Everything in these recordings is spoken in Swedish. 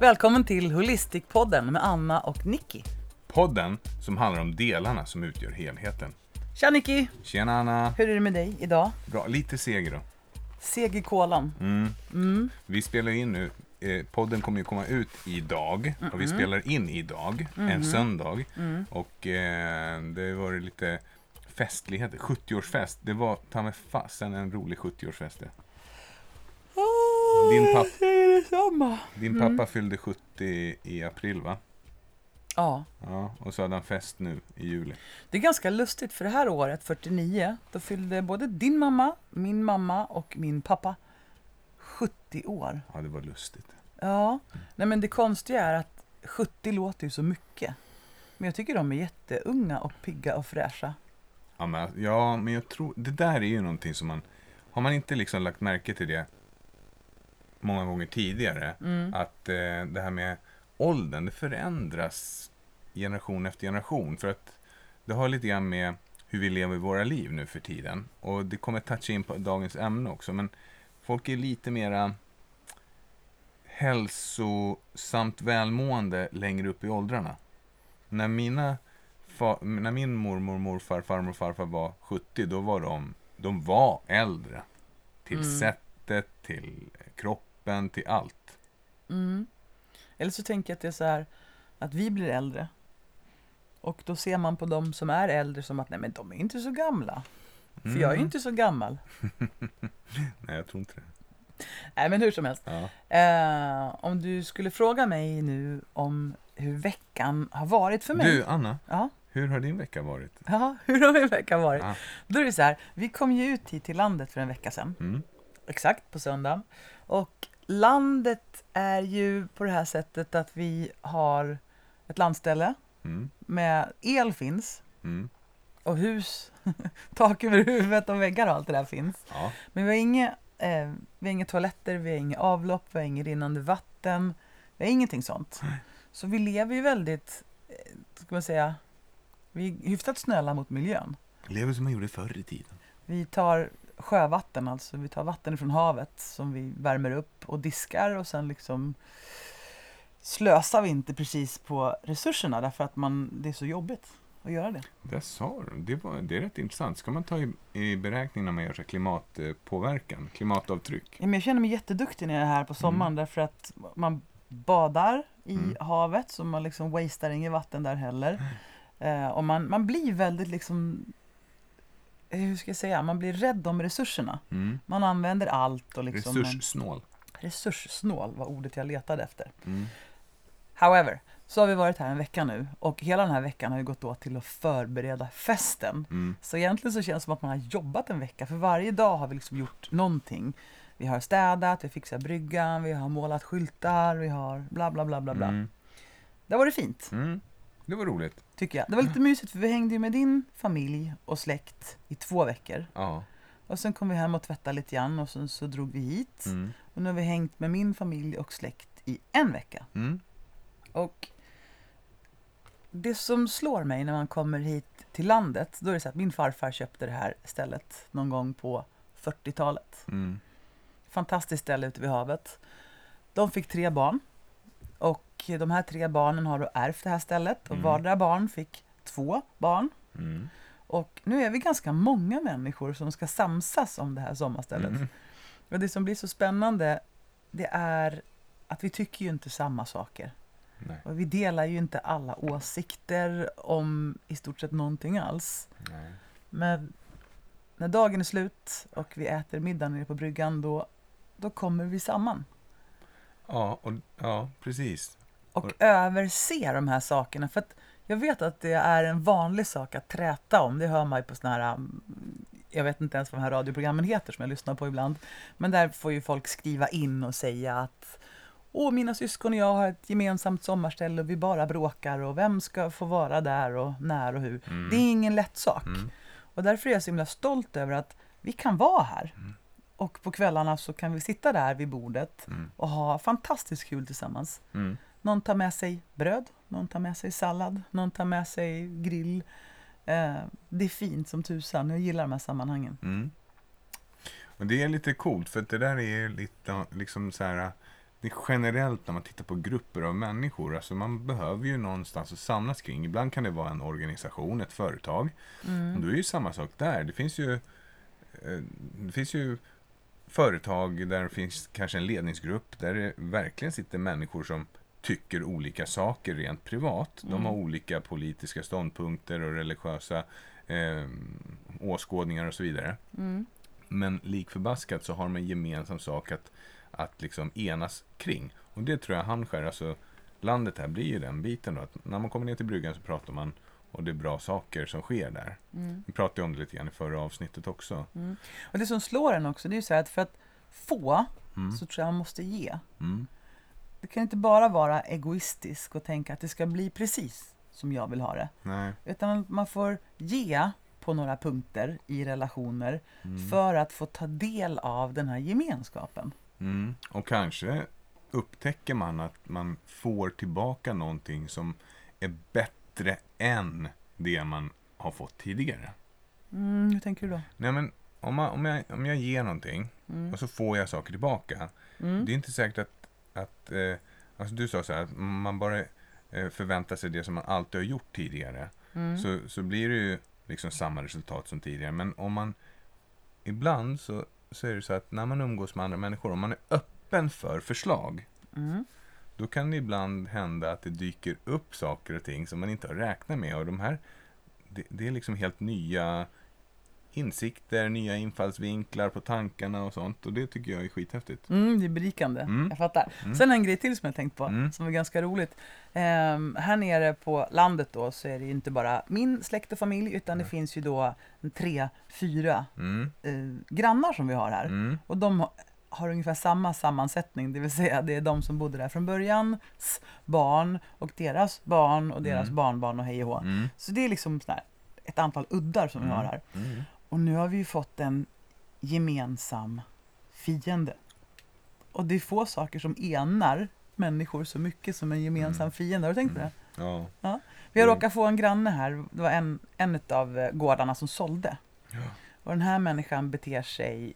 Välkommen till Holistic-podden med Anna och Nicky. Podden som handlar om delarna som utgör helheten. Tja Nicky! Tjena Anna! Hur är det med dig idag? Bra, lite seg då. Seg i kolan. Mm. Vi spelar in nu. Eh, podden kommer ju komma ut idag. Och vi spelar in idag, en söndag. Och eh, det har varit lite festligheter. 70-årsfest. Det var ta mig fasen en rolig 70-årsfest det. Din papp- Det är detsamma. Din pappa fyllde 70 i april va? Ja. Ja, och så hade han fest nu i juli. Det är ganska lustigt för det här året, 49, då fyllde både din mamma, min mamma och min pappa 70 år. Ja, det var lustigt. Ja, nej men det konstiga är att 70 låter ju så mycket. Men jag tycker de är jätteunga och pigga och fräscha. Ja men, ja, men jag tror, det där är ju någonting som man, har man inte liksom lagt märke till det många gånger tidigare, att eh, det här med åldern, det förändras generation efter generation. För att det har lite grann med hur vi lever våra liv nu för tiden. Och det kommer toucha in på dagens ämne också, men folk är lite mera hälsosamt välmående längre upp i åldrarna. När mina fa- när min mormor, morfar, farmor och farfar var 70, då var de, de var äldre. Till sättet, till kroppen, till allt. Mm. Eller så tänker jag att det är så här att vi blir äldre. Och då ser man på de som är äldre som att nej men de är inte så gamla. För jag är ju inte så gammal. Nej, jag tror inte det. Nej men hur som helst. Ja. Eh, om du skulle fråga mig nu om hur veckan har varit för mig. Du, Anna, Ja, hur har din vecka varit? ja, hur har min vecka varit? Ja. Då är det så här, vi kom ju ut hit till landet för en vecka sedan. Mm. Exakt, på söndagen. Och landet är ju på det här sättet att vi har ett landställe Mm. med el finns Mm. och hus, tak över huvudet och väggar och allt det där finns. Ja. Men vi har inga, eh, vi har inga toaletter, vi har inga avlopp, vi har inget rinnande vatten. Vi har ingenting sånt. Så vi lever ju väldigt, eh, ska man säga, vi är hyfsat snälla mot miljön. Lever som man gjorde förr i tiden. Vi tar sjövatten, alltså vi tar vatten från havet som vi värmer upp och diskar och sen liksom slösar vi inte precis på resurserna därför att man, det är så jobbigt att göra det. Det sa du. Det, var, det är rätt intressant. Ska man ta i, i beräkning när man gör så klimatpåverkan, klimatavtryck? Ja, men jag känner mig jätteduktig när jag är här på sommaren därför att man badar i Mm. havet så man liksom wastear inget vatten där heller. Eh, och man, man blir väldigt liksom, hur ska jag säga, man blir rädd om resurserna. Mm. Man använder allt och liksom man, Resurssnål. resurssnål var ordet jag letade efter. Mm. However, så har vi varit här en vecka nu och hela den här veckan har ju gått åt till att förbereda festen. Mm. Så egentligen så känns det som att man har jobbat en vecka för varje dag har vi liksom gjort någonting. Vi har städat, vi fixar bryggan, vi har målat skyltar, vi har bla bla bla bla bla. Mm. Det var det fint, Mm. Det var roligt. tycker jag. Det var lite mysigt för vi hängde ju med din familj och släkt i två veckor. Ja. Och sen kom vi hem och tvättade lite grann och sen så drog vi hit. Mm. Och nu har vi hängt med min familj och släkt i en vecka. Mm. Och det som slår mig när man kommer hit till landet, då är det så att min farfar köpte det här stället någon gång på 40-talet. Mm. Fantastiskt ställe ute vid havet. De fick tre barn. Och de här tre barnen har då ärvt det här stället. Och Mm. vardera barn fick två barn. Mm. Och nu är vi ganska många människor som ska samsas om det här sommarstället. Mm. Och det som blir så spännande, det är att vi tycker ju inte samma saker. Nej. Och vi delar ju inte alla åsikter om i stort sett någonting alls. Nej. Men när dagen är slut och vi äter middag nere på bryggan, då, då kommer vi samman. Ja, och, ja, precis. Och överse de här sakerna. För jag vet att det är en vanlig sak att träta om. Det hör man ju på såna här, um, jag vet inte ens vad de här radioprogrammen heter som jag lyssnar på ibland. Men där får ju folk skriva in och säga att Åh, mina syskon och jag har ett gemensamt sommarställe och vi bara bråkar och vem ska få vara där och när och hur. Mm. Det är ingen lätt sak. Mm. Och därför är jag så himla stolt över att vi kan vara här. Och på kvällarna så kan vi sitta där vid bordet Mm. och ha fantastiskt kul tillsammans. Mm. Någon tar med sig bröd, någon tar med sig sallad, någon tar med sig grill. Eh, det är fint som tusan, jag gillar de här sammanhangen. Mm. Och det är lite coolt för det där är lite liksom så här. Det är generellt när man tittar på grupper av människor. Alltså man behöver ju någonstans att samlas kring. Ibland kan det vara en organisation, ett företag. Och då är ju samma sak där. Det finns ju, eh, det finns ju företag där det finns kanske en ledningsgrupp där det verkligen sitter människor som tycker olika saker rent privat. De har olika politiska ståndpunkter och religiösa eh, åskådningar och så vidare. Men likförbaskat så har de en gemensam sak att, att liksom enas kring. Och det tror jag han skär, alltså landet här blir ju den biten då. Att när man kommer ner till bryggan så pratar man och det är bra saker som sker där. Vi pratade om det lite grann i förra avsnittet också. Och det som slår en också, det är ju så här att för att få så tror jag man måste ge. Mm. Det kan inte bara vara egoistisk och tänka att det ska bli precis som jag vill ha det. Nej. Utan man får ge på några punkter i relationer Mm. för att få ta del av den här gemenskapen. Mm. Och kanske upptäcker man att man får tillbaka någonting som är bättre än det man har fått tidigare. Mm, hur tänker du då? Nej, men om, man, om, jag, om jag ger någonting Mm. och så får jag saker tillbaka. Det är inte säkert att, att eh, alltså du sa så här, att man bara eh, förväntar sig det som man alltid har gjort tidigare. Mm. Så, så blir det ju liksom samma resultat som tidigare. Men om man ibland så, så är det så att när man umgås med andra människor, om man är öppen för förslag, Mm. då kan det ibland hända att det dyker upp saker och ting som man inte har räknat med. Och de här, det, det är liksom helt nya insikter, nya infallsvinklar på tankarna och sånt. Och det tycker jag är skithäftigt. Mm, det är berikande, Mm. jag fattar. Mm. Sen en grej till som jag tänkt på, Mm. som är ganska roligt. Ehm, här nere på landet då så är det ju inte bara min släkt och familj utan det finns ju då tre, fyra Mm, eh, grannar som vi har här. mm, Och de ha- har ungefär samma sammansättning, det vill säga det är de som bodde där från början, barn och deras barn och deras Mm. barnbarn och hej och hå. Så det är liksom sån här, ett antal uddar som vi har här. Mm. Och nu har vi ju fått en gemensam fiende. Och det är få saker som enar människor så mycket som en gemensam Mm. fiende. Har du tänkt på det? Ja. Vi har Mm. råkat få en granne här, det var en, en av eh, gårdarna som sålde. Ja. Och den här människan beter sig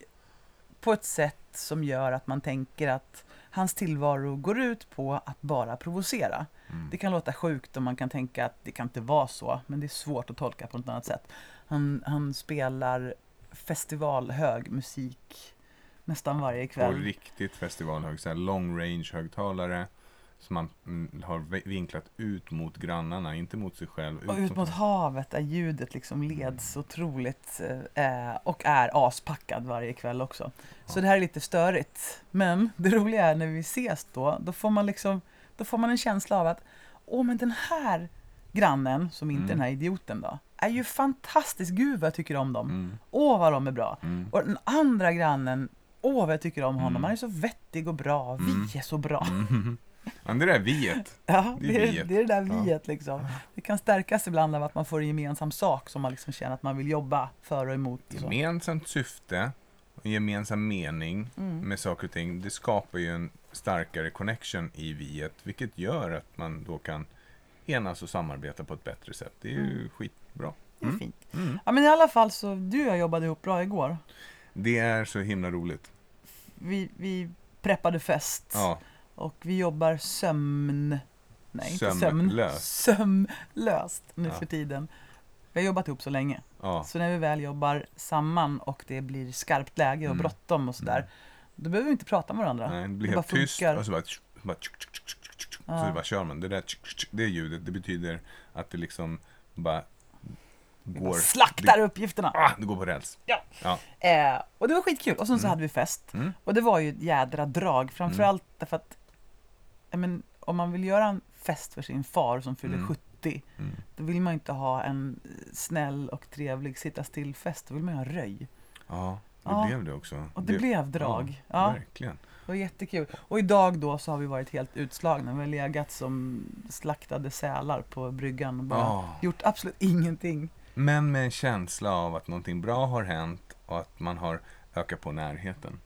på ett sätt som gör att man tänker att hans tillvaro går ut på att bara provocera. Mm. Det kan låta sjukt och man kan tänka att det kan inte vara så, men det är svårt att tolka på något annat sätt. Han, han spelar festivalhög musik nästan varje På kväll. riktigt festivalhög, så här long range högtalare som man mm, har vi- vinklat ut mot grannarna, inte mot sig själv. Och ut mot havet där ljudet liksom leds otroligt eh, och är aspackad varje kväll också. Så det här är lite störigt. Men det roliga är när vi ses då, då får man liksom, då får man en känsla av att åh men den här grannen, som inte är Mm. den här idioten då, är ju fantastisk, gud vad jag tycker om dem. Mm, Åh vad de är bra. mm, Och den andra grannen, åh vad jag tycker om honom, Mm. han är så vettig och bra, Mm. vi är så bra. mm. Ja, det där viet. Ja, Det det är är, viet. det är det där Ja. viet liksom. Det kan stärkas ibland av att man får en gemensam sak som man liksom känner att man vill jobba för och emot. Och. Gemensamt syfte och gemensam mening Mm. med saker och ting, det skapar ju en starkare connection i viet, vilket gör att man då kan enas och samarbeta på ett bättre sätt. Det är ju skitbra. Det är Mm. fint. Mm. Ja, men i alla fall så, du och jag jobbade ihop bra igår. Det är så himla roligt. Vi, vi preppade fest Ja, och vi jobbar sömn... Nej, inte sömn. Sömnlöst. Nu Ja. för tiden. Vi har jobbat ihop så länge. ja. Så när vi väl jobbar samman och det blir skarpt läge och Mm. bråttom och sådär, Mm. då behöver vi inte prata med varandra. Nej, det blir Det helt tyst funkar. och så bara, bara. Ja. Så bara kör man. Det där det ljudet, det betyder att det liksom bara går... slaktar uppgifterna. Det, ah, det går på räls. Eh, och det var skitkul. Och sen så Mm. hade vi fest. Mm. Och det var ju ett jädra drag. Framförallt därför att ja, men, om man vill göra en fest för sin far som fyller Mm. 70, Mm. då vill man inte ha en snäll och trevlig sitta still-fest. Då vill man ha röj. Ja, det Ja. blev det också. Och det, blev drag. Ja, Ja, verkligen. det var jättekul. Och idag då så har vi varit helt utslagna. Vi har legat som slaktade sälar på bryggan och bara Ja. gjort absolut ingenting. Men med en känsla av att någonting bra har hänt och att man har ökat på närheten.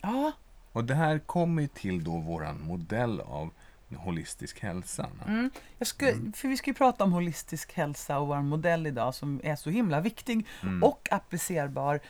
Ja, Och det här kommer ju till då våran modell av holistisk hälsa. Mm. Jag ska, För vi ska ju prata om holistisk hälsa och vår modell idag som är så himla viktig Mm. och applicerbar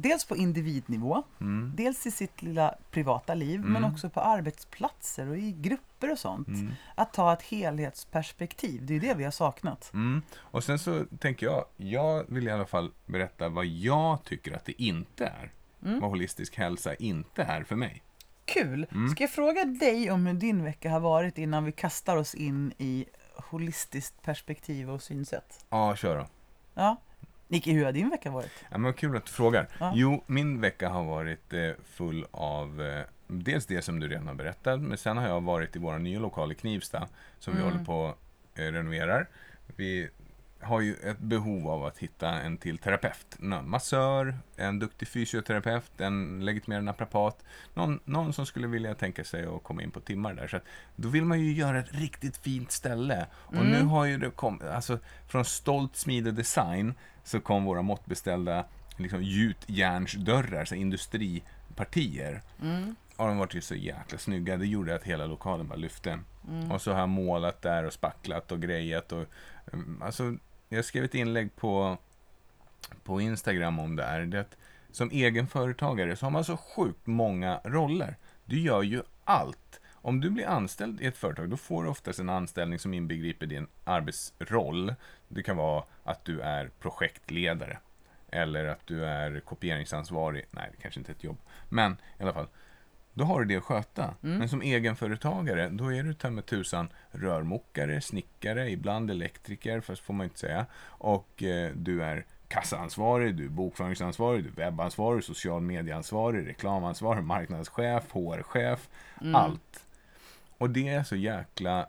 dels på individnivå, Mm. dels i sitt lilla privata liv, men Mm. också på arbetsplatser och i grupper och sånt. Mm. Att ta ett helhetsperspektiv, det är det vi har saknat. Mm. Och sen så tänker jag, jag vill i alla fall berätta vad jag tycker att det inte är. Mm. Vad holistisk hälsa inte är för mig. Kul! Mm. Ska jag fråga dig om hur din vecka har varit innan vi kastar oss in i holistiskt perspektiv och synsätt? Ja, kör då. Ja. Nicky, hur har din vecka varit? Ja, men kul att du frågar. Ja. Jo, min vecka har varit eh, full av eh, dels det som du redan har berättat, men sen har jag varit i vår nya lokal i Knivsta som vi Mm. håller på att eh, renoverar. Vi har ju ett behov av att hitta en till terapeut. En massör, en duktig fysioterapeut, en legitimerad naprapat. Någon, någon som skulle vilja tänka sig att komma in på timmar där. Så att, då vill man ju göra ett riktigt fint ställe. Och Mm. nu har ju det kommit, alltså från Stolt Smide Design så kom våra måttbeställda liksom, gjutjärnsdörrar, så industripartier. Mm. Och de var ju så jäkla snygga. Det gjorde att hela lokalen bara lyfte. Mm. Och så har jag målat där och spacklat och grejat. Och, um, alltså, jag skrev ett inlägg på, på Instagram om det här. Det att som egenföretagare så har man så sjukt många roller. Du gör ju allt. Om du blir anställd i ett företag, då får du oftast en anställning som inbegriper din arbetsroll. Det kan vara att du är projektledare. Eller att du är kopieringsansvarig. Nej, det kanske inte är ett jobb. Men i alla fall. Då har du det att sköta. Mm. Men som egenföretagare, då är du ta med tusan rörmokare, snickare, ibland elektriker, fast får man inte säga. Och eh, du är kassaansvarig, du är bokföringsansvarig, du är webbansvarig, social medieansvarig, reklamansvarig, marknadschef, HR-chef, Mm. allt. Och det är så jäkla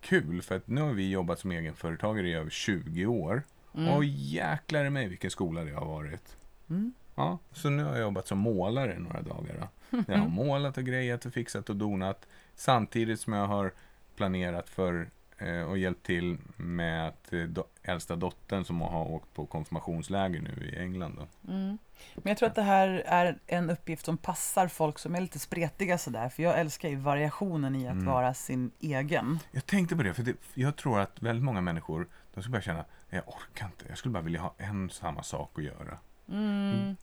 kul, för att nu har vi jobbat som egenföretagare i över 20 år. Mm. Och jäklar i mig vilken skola det har varit. Mm. Ja, så nu har jag jobbat som målare några dagar. Då. Jag har målat och grejat och fixat och donat. Samtidigt som jag har planerat för eh, och hjälpt till med att eh, do, äldsta dottern som har åkt på konfirmationsläger nu i England. Då. Mm. Men jag tror att det här är en uppgift som passar folk som är lite spretiga sådär. För jag älskar ju variationen i att Mm. vara sin egen. Jag tänkte på det, för det, jag tror att väldigt många människor de skulle börja känna jag orkar inte, jag skulle bara vilja ha en samma sak att göra. Mm.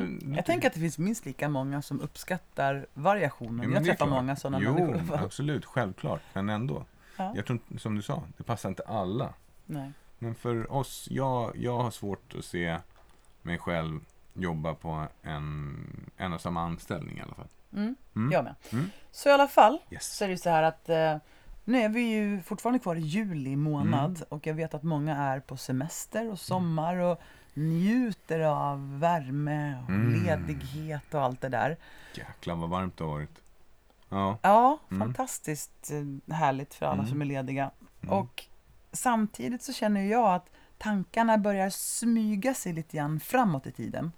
Mm. Jag tänker att det finns minst lika många som uppskattar variationen. Men jag träffar klart. många sådana jo, människor. absolut, självklart, men ändå. Ja. Jag tror som du sa, det passar inte alla. Nej. Men för oss, jag, jag har svårt att se mig själv jobba på en, en och samma anställning i alla fall. Mm. Mm. Jag med. Mm. Så i alla fall Yes. så är det så här att eh, nu är vi ju fortfarande kvar i juli månad Mm. och jag vet att många är på semester och sommar och njuter av värme och Mm. ledighet och allt det där. Jäklar vad varmt det har varit. Ja. Ja, Mm. fantastiskt eh, härligt för alla Mm. som är lediga. Mm. Och samtidigt så känner jag att tankarna börjar smyga sig lite grann framåt i tiden.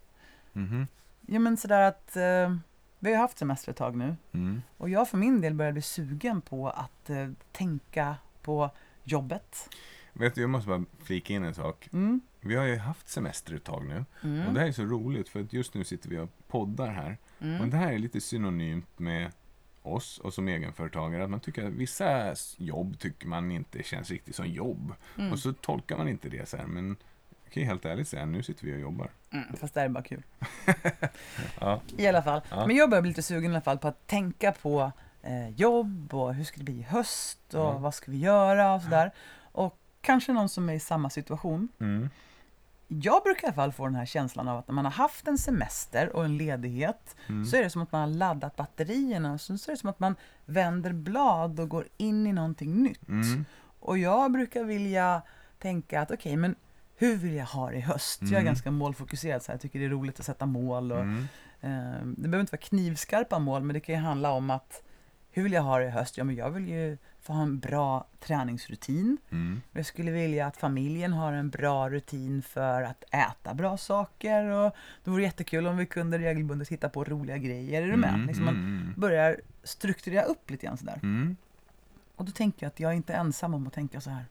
Mhm. Ja men sådär att eh, vi har haft semester ett tag nu Mm. och jag för min del börjar bli sugen på att eh, tänka på jobbet. Vet du, jag måste bara flika in en sak. Mm. Vi har ju haft semester ett tag nu. Och Mm. det här är så roligt för att just nu sitter vi och poddar här. Och Mm. det här är lite synonymt med oss och som egenföretagare. Att man tycker att vissa jobb tycker man inte känns riktigt som jobb. Mm. Och så tolkar man inte det så här. Men jag kan ju helt ärligt säga, nu sitter vi och jobbar. Mm. Fast det här är bara kul. Ja. I alla fall. Ja. Men jag börjar bli lite sugen i alla fall på att tänka på eh, jobb och hur ska det bli i höst och Ja. vad ska vi göra och sådär. Och kanske någon som är i samma situation. Mm. Jag brukar i alla fall få den här känslan av att när man har haft en semester och en ledighet Mm. så är det som att man har laddat batterierna och så är det som att man vänder blad och går in i någonting nytt. Mm. Och jag brukar vilja tänka att okej, men hur vill jag ha det i höst? Jag är Mm. ganska målfokuserad, så här. jag tycker det är roligt att sätta mål. Och, Mm. eh, det behöver inte vara knivskarpa mål, men det kan ju handla om att hur vill jag ha det i höst? Ja, men jag vill ju få ha en bra träningsrutin. Mm. Jag skulle vilja att familjen har en bra rutin för att äta bra saker. Och det vore jättekul om vi kunde regelbundet hitta på roliga grejer. Är du med? Mm. Liksom man Mm. börjar strukturera upp lite grann sådär. Mm. Och då tänker jag att jag är inte ensam om att tänka så här.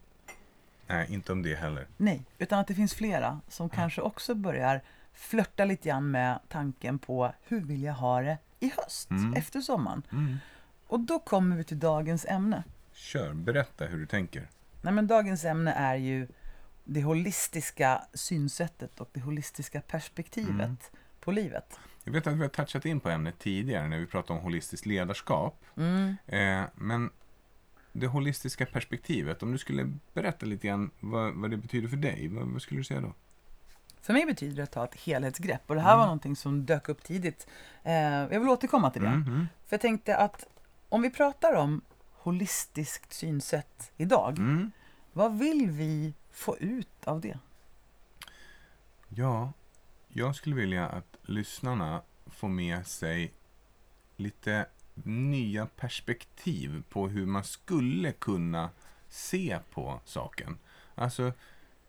Nej, inte om det heller. Nej, utan att det finns flera som kanske också börjar flörta lite grann med tanken på hur vill jag ha det i höst, Mm. efter sommaren. Mm. Och då kommer vi till dagens ämne. Kör, berätta hur du tänker. Nej, men dagens ämne är ju det holistiska synsättet och det holistiska perspektivet Mm. på livet. Jag vet att vi har touchat in på ämnet tidigare när vi pratade om holistiskt ledarskap. Mm. Eh, men det holistiska perspektivet, om du skulle berätta lite grann vad, vad det betyder för dig, vad, vad skulle du säga då? För mig betyder det att ta ett helhetsgrepp och det här var någonting som dök upp tidigt. Eh, jag vill återkomma till det. Mhm. För jag tänkte att om vi pratar om holistiskt synsätt idag, Mm. vad vill vi få ut av det? Ja, jag skulle vilja att lyssnarna får med sig lite nya perspektiv på hur man skulle kunna se på saken. Alltså,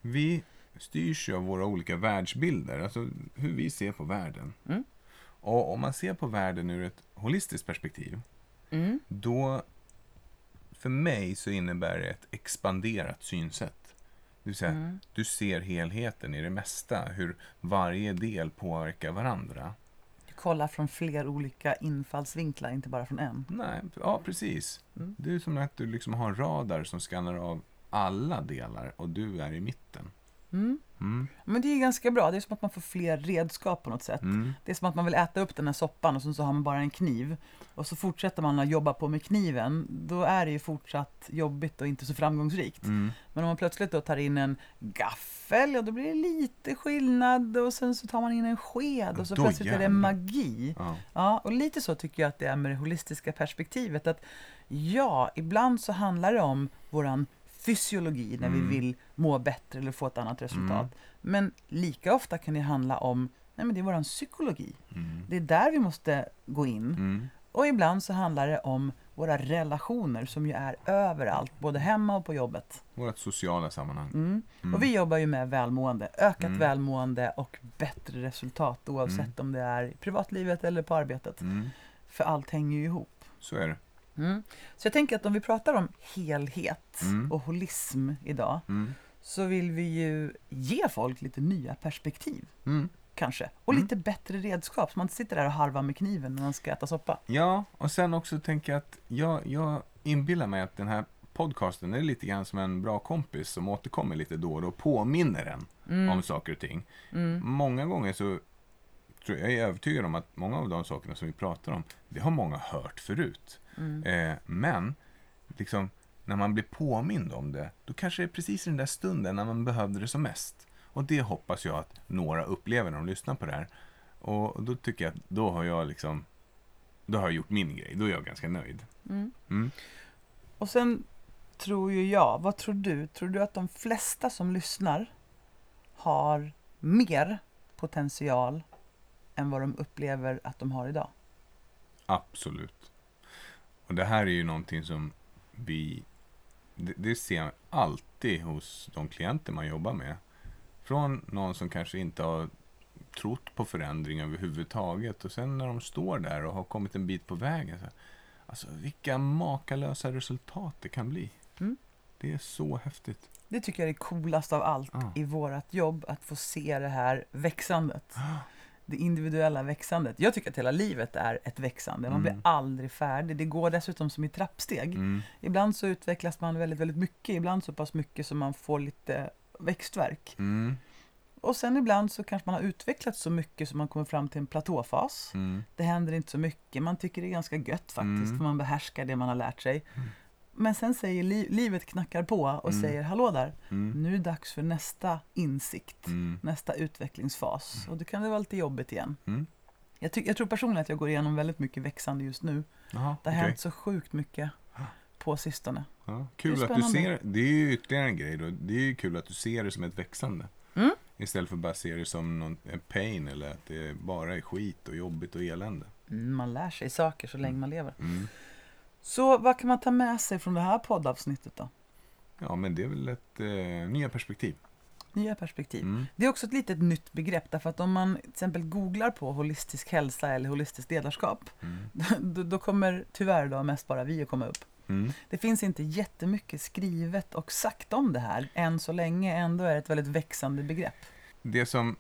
vi styrs ju av våra olika världsbilder, alltså hur vi ser på världen. Mm. Och om man ser på världen ur ett holistiskt perspektiv, Mm. då för mig så innebär det ett expanderat synsätt. Det vill säga, Mm. du ser helheten i det mesta, hur varje del påverkar varandra. Du kollar från fler olika infallsvinklar, inte bara från en. Nej, ja precis. Mm. Det är som att du liksom har en radar som skannar av alla delar och du är i mitten. Mm. Mm. Men det är ganska bra, det är som att man får fler redskap på något sätt. Mm. Det är som att man vill äta upp den här soppan och sen så har man bara en kniv. Och så fortsätter man att jobba på med kniven, då är det ju fortsatt jobbigt och inte så framgångsrikt. Mm. Men om man plötsligt då tar in en gaffel, ja då blir det lite skillnad och sen så tar man in en sked och så Då plötsligt är det magi. Ja. Ja, och lite så tycker jag att det är med det holistiska perspektivet. Att ja, ibland så handlar det om våran fysiologi när Mm. vi vill må bättre eller få ett annat resultat. Mm. Men lika ofta kan det handla om nej men det är våran psykologi. Mm. Det är där vi måste gå in. Mm. Och ibland så handlar det om våra relationer som ju är överallt, både hemma och på jobbet. Vårt sociala sammanhang. Mm. Mm. Och vi jobbar ju med välmående, ökat Mm. välmående och bättre resultat oavsett Mm. om det är i privatlivet eller på arbetet. Mm. För allt hänger ju ihop. Så är det. Mm. Så jag tänker att om vi pratar om helhet Mm. och holism idag Mm. så vill vi ju ge folk lite nya perspektiv Mm. kanske. Och Mm. lite bättre redskap så man inte sitter där och harvar med kniven när man ska äta soppa. Ja, och sen också tänker jag att jag, jag inbillar mig att den här podcasten är lite grann som en bra kompis som återkommer lite då och då och påminner en Mm. om saker och ting. Mm. Många gånger så tror jag, är övertygad om att många av de sakerna som vi pratar om, det har många hört förut. Mm. Eh, men, liksom, när man blir påmind om det, då kanske det är precis i den där stunden när man behövde det som mest. Och det hoppas jag att några upplever när de lyssnar på det här. Och då tycker jag att då har jag liksom, då har jag gjort min grej. Då är jag ganska nöjd. Mm. Mm. Och sen tror ju jag, vad tror du? Tror du att de flesta som lyssnar har mer potential än vad de upplever att de har idag? Absolut. Och det här är ju någonting som vi, det, det ser jag alltid hos de klienter man jobbar med. Från någon som kanske inte har trott på förändring överhuvudtaget och sen när de står där och har kommit en bit på vägen. Så, alltså vilka makalösa resultat det kan bli. Mm. Det är så häftigt. Det tycker jag är det coolaste av allt Ja. i vårt jobb, att få se det här växandet. Det individuella växandet. Jag tycker att hela livet är ett växande. Man blir Mm. aldrig färdig. Det går dessutom som i trappsteg. Mm. Ibland så utvecklas man väldigt, väldigt mycket. Ibland så pass mycket som man får lite växtverk. Mm. Och sen ibland så kanske man har utvecklats så mycket som man kommer fram till en platåfas. Mm. Det händer inte så mycket. Man tycker det är ganska gött faktiskt, Mm. för man behärskar det man har lärt sig. Mm. Men sen säger li- livet knackar på och Mm. säger hallå där, Mm. nu är det dags för nästa insikt, Mm. nästa utvecklingsfas. Och då kan det vara lite jobbigt igen. Mm. Jag, jag tror personligen att jag går igenom väldigt mycket växande just nu. Jaha, Det har okej. hänt så sjukt mycket på sistone. Ja, kul Det är att du ser, det är ju ytterligare en grej då. Det är ju kul att du ser det som ett växande. Mm. Istället för att bara se det som någon, en pain eller att det bara är skit och jobbigt och elände. Mm, man lär sig saker så länge man lever. Så vad kan man ta med sig från det här poddavsnittet då? Ja, men det är väl ett eh, nya perspektiv. Nya perspektiv. Mm. Det är också ett litet nytt begrepp därför att om man till exempel googlar på holistisk hälsa eller holistiskt ledarskap Mm. då, då kommer tyvärr då mest bara vi att komma upp. Mm. Det finns inte jättemycket skrivet och sagt om det här än så länge. Ändå är det ett väldigt växande begrepp. Det som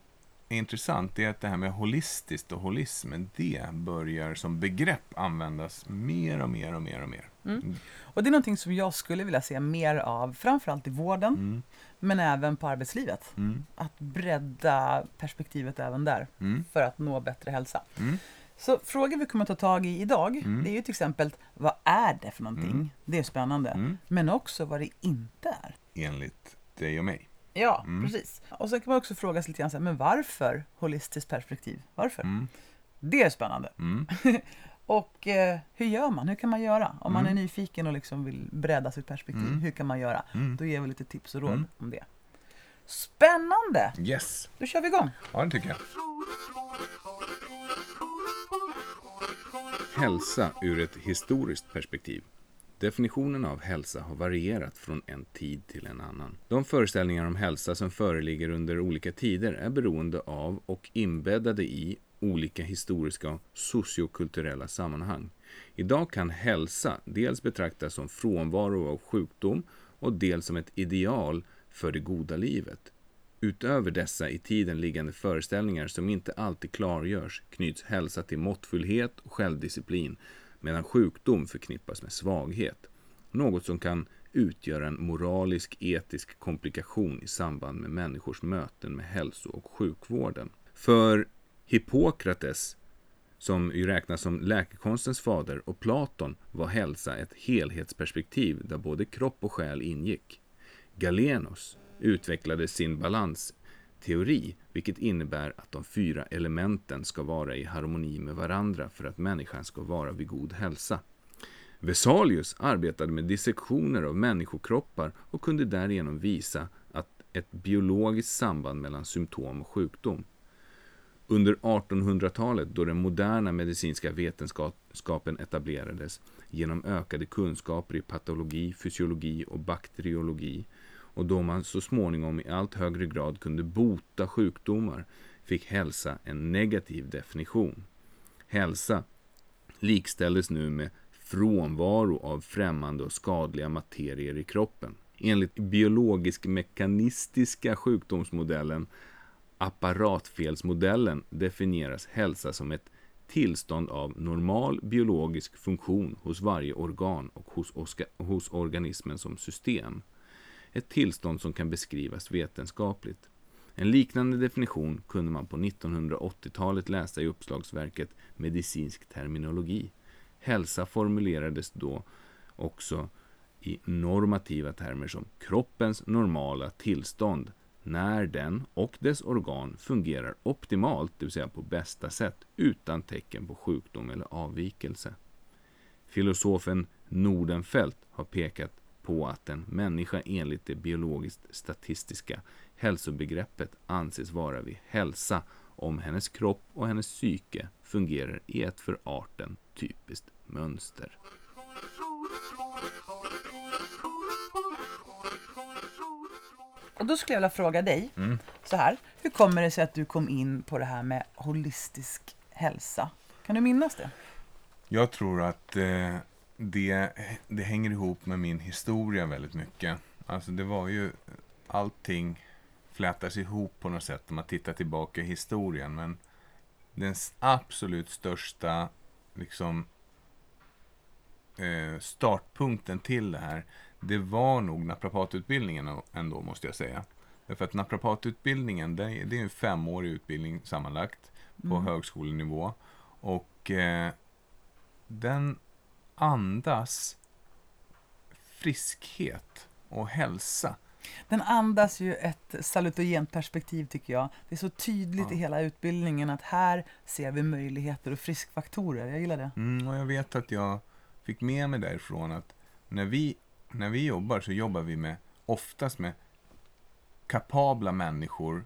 är intressant är att det här med holistiskt och holismen, det börjar som begrepp användas mer och mer och mer och mer. Mm. Och det är någonting som jag skulle vilja se mer av, framförallt i vården, Mm. men även på arbetslivet. Mm. Att bredda perspektivet även där, Mm. för att nå bättre hälsa. Mm. Så frågor vi kommer att ta tag i idag, Mm. det är ju till exempel, vad är det för någonting? Mm. Det är spännande. Mm. Men också vad det inte är. Enligt dig och mig. Ja, Mm. precis. Och så kan man också fråga sig lite grann, så här, men varför holistiskt perspektiv? Varför? Mm. Det är spännande. Mm. Och eh, hur gör man? Hur kan man göra? Om man är Mm. nyfiken och liksom vill bredda sitt perspektiv, Mm. hur kan man göra? Mm. Då ger vi lite tips och råd om det. Spännande! Yes, Då kör vi igång. ja det tycker jag. Hälsa ur ett historiskt perspektiv. Definitionen av hälsa har varierat från en tid till en annan. De föreställningar om hälsa som föreligger under olika tider är beroende av och inbäddade i olika historiska och sociokulturella sammanhang. Idag kan hälsa dels betraktas som frånvaro av sjukdom och dels som ett ideal för det goda livet. Utöver dessa i tiden liggande föreställningar som inte alltid klargörs knyts hälsa till måttfullhet och självdisciplin medan sjukdom förknippas med svaghet. Något som kan utgöra en moralisk etisk komplikation i samband med människors möten med hälso och sjukvården. För Hippokrates, som ju räknas som läkekonstens fader, och Platon var hälsa ett helhetsperspektiv där både kropp och själ ingick. Galenos utvecklade sin balans teori, vilket innebär att de fyra elementen ska vara i harmoni med varandra för att människan ska vara vid god hälsa. Vesalius arbetade med dissektioner av människokroppar och kunde därigenom visa att ett biologiskt samband mellan symptom och sjukdom. Under 1800-talet, då den moderna medicinska vetenskapen etablerades genom ökade kunskaper i patologi, fysiologi och bakteriologi och då man så småningom i allt högre grad kunde bota sjukdomar fick hälsa en negativ definition. Hälsa likställdes nu med frånvaro av främmande och skadliga materier i kroppen. Enligt biologisk-mekanistiska sjukdomsmodellen apparatfelsmodellen definieras hälsa som ett tillstånd av normal biologisk funktion hos varje organ och hos, hos organismen som system. Ett tillstånd som kan beskrivas vetenskapligt. En liknande definition kunde man på 1980-talet läsa i uppslagsverket Medicinsk terminologi. Hälsa formulerades då också i normativa termer som kroppens normala tillstånd när den och dess organ fungerar optimalt, det vill säga på bästa sätt, utan tecken på sjukdom eller avvikelse. Filosofen Nordenfelt har pekat på att en människa enligt det biologiskt statistiska hälsobegreppet anses vara vid hälsa om hennes kropp och hennes psyke fungerar i ett för arten typiskt mönster. Och då skulle jag vilja fråga dig, Mm. så här. Hur kommer det sig att du kom in på det här med holistisk hälsa? Kan du minnas det? Jag tror att eh, det, det hänger ihop med min historia väldigt mycket. Alltså det var ju, allting flätas ihop på något sätt om man tittar tillbaka i historien. Men den absolut största liksom, eh, startpunkten till det här, det var nog naprapatutbildningen ändå, måste jag säga. Därför att naprapatutbildningen, det är det är en femårig utbildning sammanlagt på Mm. högskolenivå. Och eh, den andas friskhet och hälsa. Den andas ju ett salutogent perspektiv tycker jag. Det är så tydligt Ja. i hela utbildningen att här ser vi möjligheter och friskfaktorer. Jag gillar det. Mm, och jag vet att jag fick med mig därifrån att när vi, när vi jobbar så jobbar vi med oftast med kapabla människor,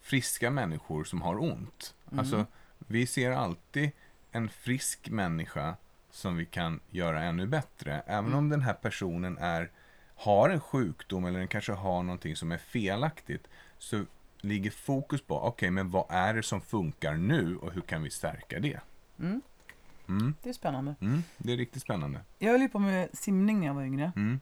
friska människor som har ont. Mm. Alltså, vi ser alltid en frisk människa som vi kan göra ännu bättre. Även Mm. om den här personen är, har en sjukdom eller den kanske har någonting som är felaktigt så ligger fokus på, okej, men vad är det som funkar nu och hur kan vi stärka det? Mm, Mm, det är spännande. mm, det är riktigt spännande. Jag höll ju på med simning när jag var yngre. Mm,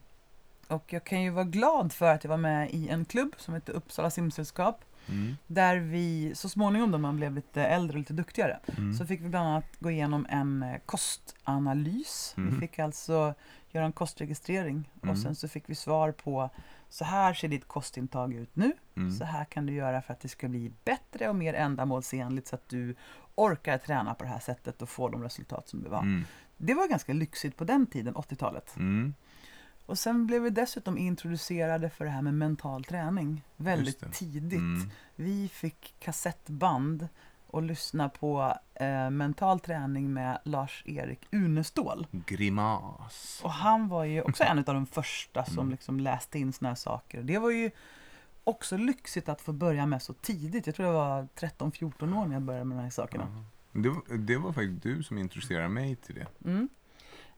Och jag kan ju vara glad för att jag var med i en klubb som heter Uppsala simsällskap. Mm. Där vi så småningom då man blev lite äldre och lite duktigare Mm. så fick vi bland annat gå igenom en eh, kostanalys. Mm. Vi fick alltså göra en kostregistrering Mm. och sen så fick vi svar på så här ser ditt kostintag ut nu. Mm. Så här kan du göra för att det ska bli bättre och mer ändamålsenligt så att du orkar träna på det här sättet och få de resultat som du vill ha. Mm. Det var ganska lyxigt på den tiden, 80-talet. Mm. Och sen blev vi dessutom introducerade för det här med mental träning väldigt tidigt. Mm. Vi fick kassettband och lyssna på eh, mental träning med Lars-Erik Unestål. Grimas. Och han var ju också en av de första som Mm. liksom läste in såna här saker. Det var ju också lyxigt att få börja med så tidigt. Jag tror jag var 13-14 år när jag började med de här sakerna. Ja. Det, var, det var faktiskt du som introducerade mig till det. Mm.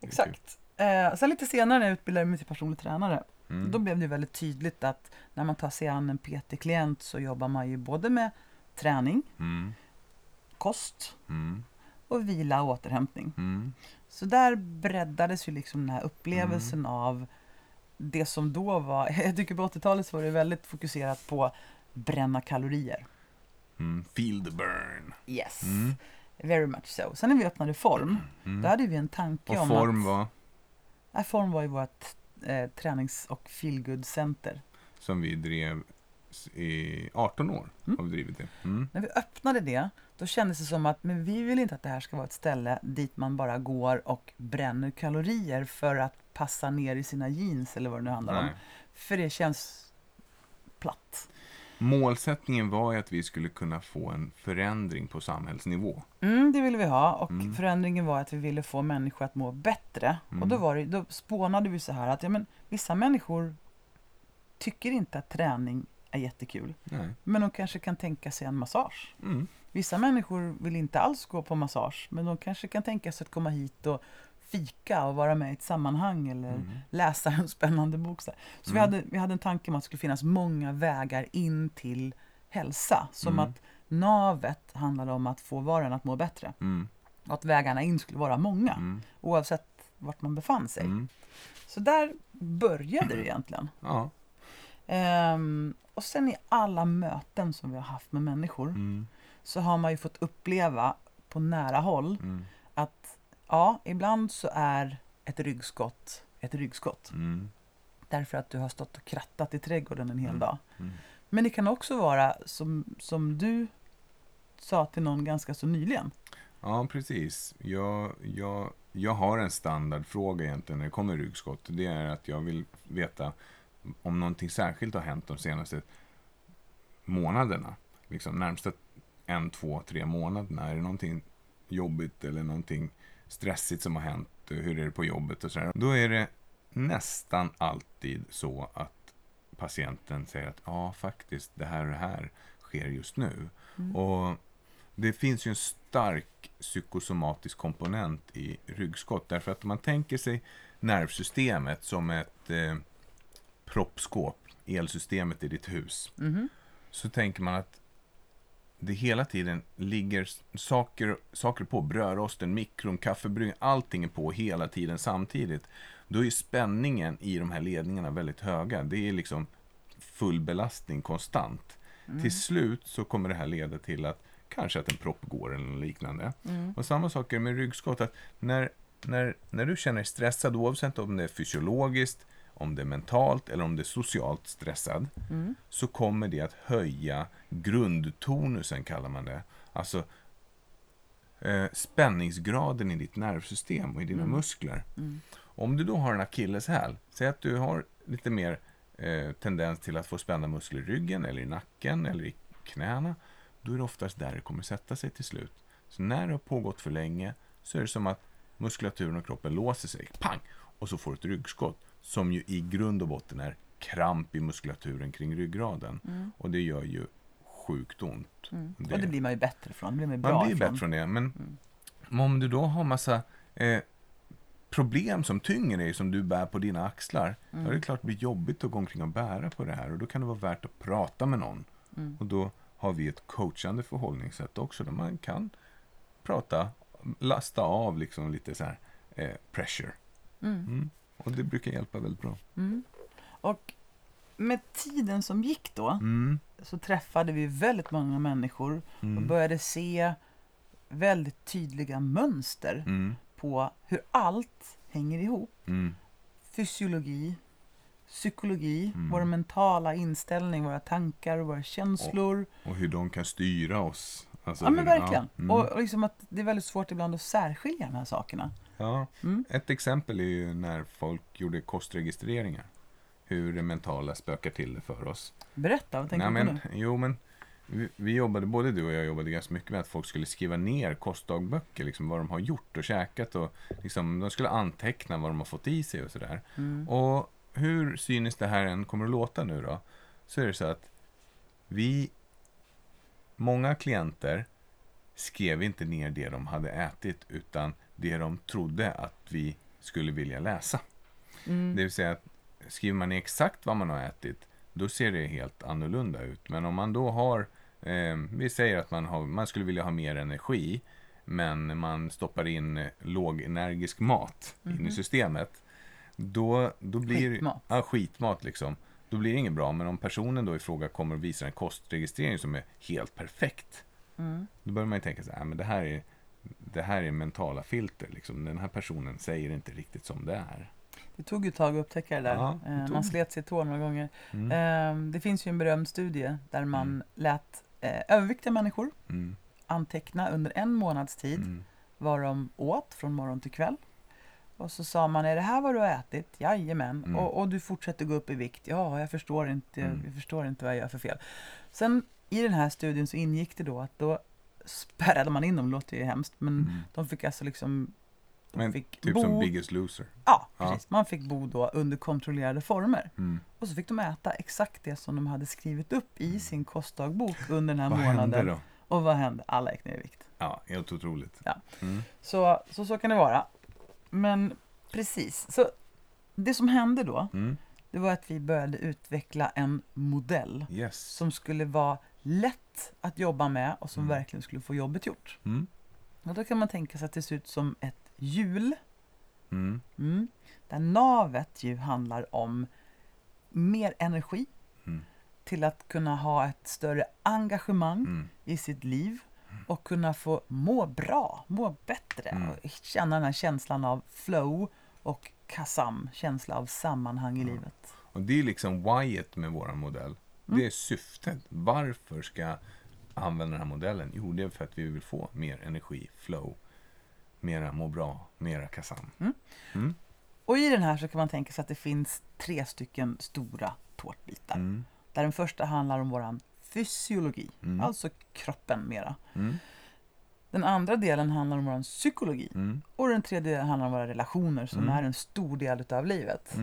Exakt. Eh, sen lite senare när jag utbildade mig till personlig tränare Mm. Då blev det väldigt tydligt att när man tar sig an en PT-klient så jobbar man ju både med träning, Mm. kost Mm. och vila och återhämtning. Mm. Så där breddades ju liksom den här upplevelsen av det som då var, jag tycker på 80-talet så var det väldigt fokuserat på bränna kalorier. Mm. Feel the burn. Yes, Mm. very much so. Sen när vi öppnade Form, Mm. då hade vi en tanke Och om form att... var, form var ju vårt eh, tränings och feelgood-center. som vi drev i 18 år. Mm. Har vi drivit det. Mm. När vi öppnade det, då kändes det som att men vi vill inte att det här ska vara ett ställe dit man bara går och bränner kalorier för att passa ner i sina jeans eller vad det nu handlar om. Nej. För det känns. Målsättningen var ju att vi skulle kunna få en förändring på samhällsnivå. Mm, det ville vi ha och Mm. förändringen var att vi ville få människor att må bättre. Mm. Och då, var det, då spånade vi så här att ja, men, vissa människor tycker inte att träning är jättekul. Nej. Men de kanske kan tänka sig en massage. Mm. Vissa människor vill inte alls gå på massage, men de kanske kan tänka sig att komma hit och fika och vara med i ett sammanhang eller Mm. läsa en spännande bok. Så, så vi, Mm. hade, vi hade en tanke om att det skulle finnas många vägar in till hälsa. Som Mm. att navet handlade om att få var och en att må bättre. Mm. Och att vägarna in skulle vara många, Mm. oavsett vart man befann sig. Mm. Så där började det egentligen. Ja. Ehm, och sen i alla möten som vi har haft med människor Mm. så har man ju fått uppleva på nära håll Mm. att ja, ibland så är ett ryggskott ett ryggskott. Mm. Därför att du har stått och krattat i trädgården en hel Mm. dag. Mm. Men det kan också vara som, som du sa till någon ganska så nyligen. Ja, precis. Jag, jag, jag har en standardfråga egentligen när det kommer ryggskott. Det är att jag vill veta om någonting särskilt har hänt de senaste månaderna. Liksom närmsta en, två, tre månaderna. Är det någonting jobbigt eller någonting stressigt som har hänt? Hur är det på jobbet och sådär. Då är det nästan alltid så att patienten säger att ja, faktiskt, det här och det här sker just nu. Och det finns ju en stark psykosomatisk komponent i ryggskott. Därför att om man tänker sig nervsystemet som ett eh, proppskåp, elsystemet i ditt hus, Mhm. så tänker man att det hela tiden ligger saker, saker på. Brödrosten, mikron, kaffebryggningen, allting är på hela tiden samtidigt. Då är spänningen i de här ledningarna väldigt höga. Det är liksom full belastning konstant. Till slut så kommer det här leda till att kanske att en propp går eller liknande. Och samma sak är med ryggskott. Att när, när, när du känner dig stressad, oavsett om det är fysiologiskt, om det är mentalt eller om det är socialt stressad, så kommer det att höja grundtonusen, kallar man det. Alltså eh, spänningsgraden i ditt nervsystem och i dina muskler. Om du då har en akilleshäl, säg att du har lite mer eh, tendens till att få spända muskler i ryggen eller i nacken eller i knäna, då är det oftast där det kommer sätta sig till slut. Så när det har pågått för länge så är det som att muskulaturen och kroppen låser sig, pang, och så får du ett ryggskott som ju i grund och botten är kramp i muskulaturen kring ryggraden. Och det gör ju sjukt ont. Det- Och det blir man ju bättre från. Det blir man bra man blir ifrån. bättre från det. Men om du då har massa eh, problem som tynger dig, som du bär på dina axlar, då är det klart det blir jobbigt att gå omkring och bära på det här. Och då kan det vara värt att prata med någon. Och då har vi ett coachande förhållningssätt också, där man kan prata, lasta av liksom lite så här eh, pressure. Mm. Och det brukar hjälpa väldigt bra. Och med tiden som gick då Mm. så träffade vi väldigt många människor och började se väldigt tydliga mönster Mm. på hur allt hänger ihop. Mm. Fysiologi, psykologi, Mm. vår mentala inställning, våra tankar, våra känslor. Och hur de kan styra oss. Alltså, ja men verkligen. Ja. Mm. Och, och liksom att det är väldigt svårt ibland att särskilja de här sakerna. Ja. Mm. Ett exempel är ju när folk gjorde kostregistreringar. Hur det mentala spökar till det för oss. Berätta, vad tänker Nej, du på men, nu? jo, men vi, vi jobbade, både du och jag jobbade ganska mycket med att folk skulle skriva ner kostdagböcker, liksom vad de har gjort och käkat och liksom, de skulle anteckna vad de har fått i sig och sådär. Mm. Och hur cyniskt det här än kommer att låta nu då, så är det så att vi, många klienter skrev inte ner det de hade ätit, utan det de trodde att vi skulle vilja läsa. Mm. Det vill säga att skriver man exakt vad man har ätit, då ser det helt annorlunda ut. Men om man då har, eh, vi säger att man, har, man skulle vilja ha mer energi, men man stoppar in lågenergisk mat in i systemet, då, då blir Skitmat. Ja, skitmat liksom. Då blir det inget bra, men om personen då i fråga kommer och visar en kostregistrering som är helt perfekt, Mm. då börjar man ju tänka så här, "Ah, men det här är det här är mentala filter. Liksom. Den här personen säger inte riktigt som det är. Det tog ju ett tag att upptäcka det där. Ja, det Eh, Man slet sig i tår några gånger. Mm. Eh, Det finns ju en berömd studie där man Mm. lät eh, överviktiga människor Mm. anteckna under en månads tid Mm. vad de åt från morgon till kväll. Och så sa man, är det här vad du har ätit? Jajamän. Mm. Och, och du fortsätter gå upp i vikt? Ja, jag förstår, inte, Mm. jag förstår inte vad jag gör för fel. Sen i den här studien så ingick det då att då spärrade man in dem, låter ju hemskt, men Mm. de fick alltså liksom Men fick typ bo, som Biggest Loser. Ja, Ja. precis. Man fick bo då under kontrollerade former. Mm. Och så fick de äta exakt det som de hade skrivit upp i sin kostdagbok under den här Vad månaden. hände då? Och vad hände? Alla gick ner i vikt. Ja, helt otroligt. Ja. Mm. Så, så så kan det vara. Men precis, så det som hände då, Mm. det var att vi började utveckla en modell Yes. som skulle vara lätt att jobba med och som Mm. verkligen skulle få jobbet gjort. Mm. Och då kan man tänka sig att det ser ut som ett hjul, Mm. mm, där navet ju handlar om mer energi Mm. till att kunna ha ett större engagemang Mm. i sitt liv och kunna få må bra, må bättre Mm. och känna den här känslan av flow och kasam, känsla av sammanhang i livet. Och det är liksom whyet med vår modell. Mm. Det är syftet. Varför ska jag använda den här modellen? Jo, det är för att vi vill få mer energi, flow, mera må bra, mera kasam. Mm. Mm. Och i den här så kan man tänka sig att det finns tre stycken stora tårtbitar. Mm. Där den första handlar om våran fysiologi, Mm. alltså kroppen mera. Den andra delen handlar om våran psykologi och den tredje delen handlar om våra relationer som är en stor del utav livet.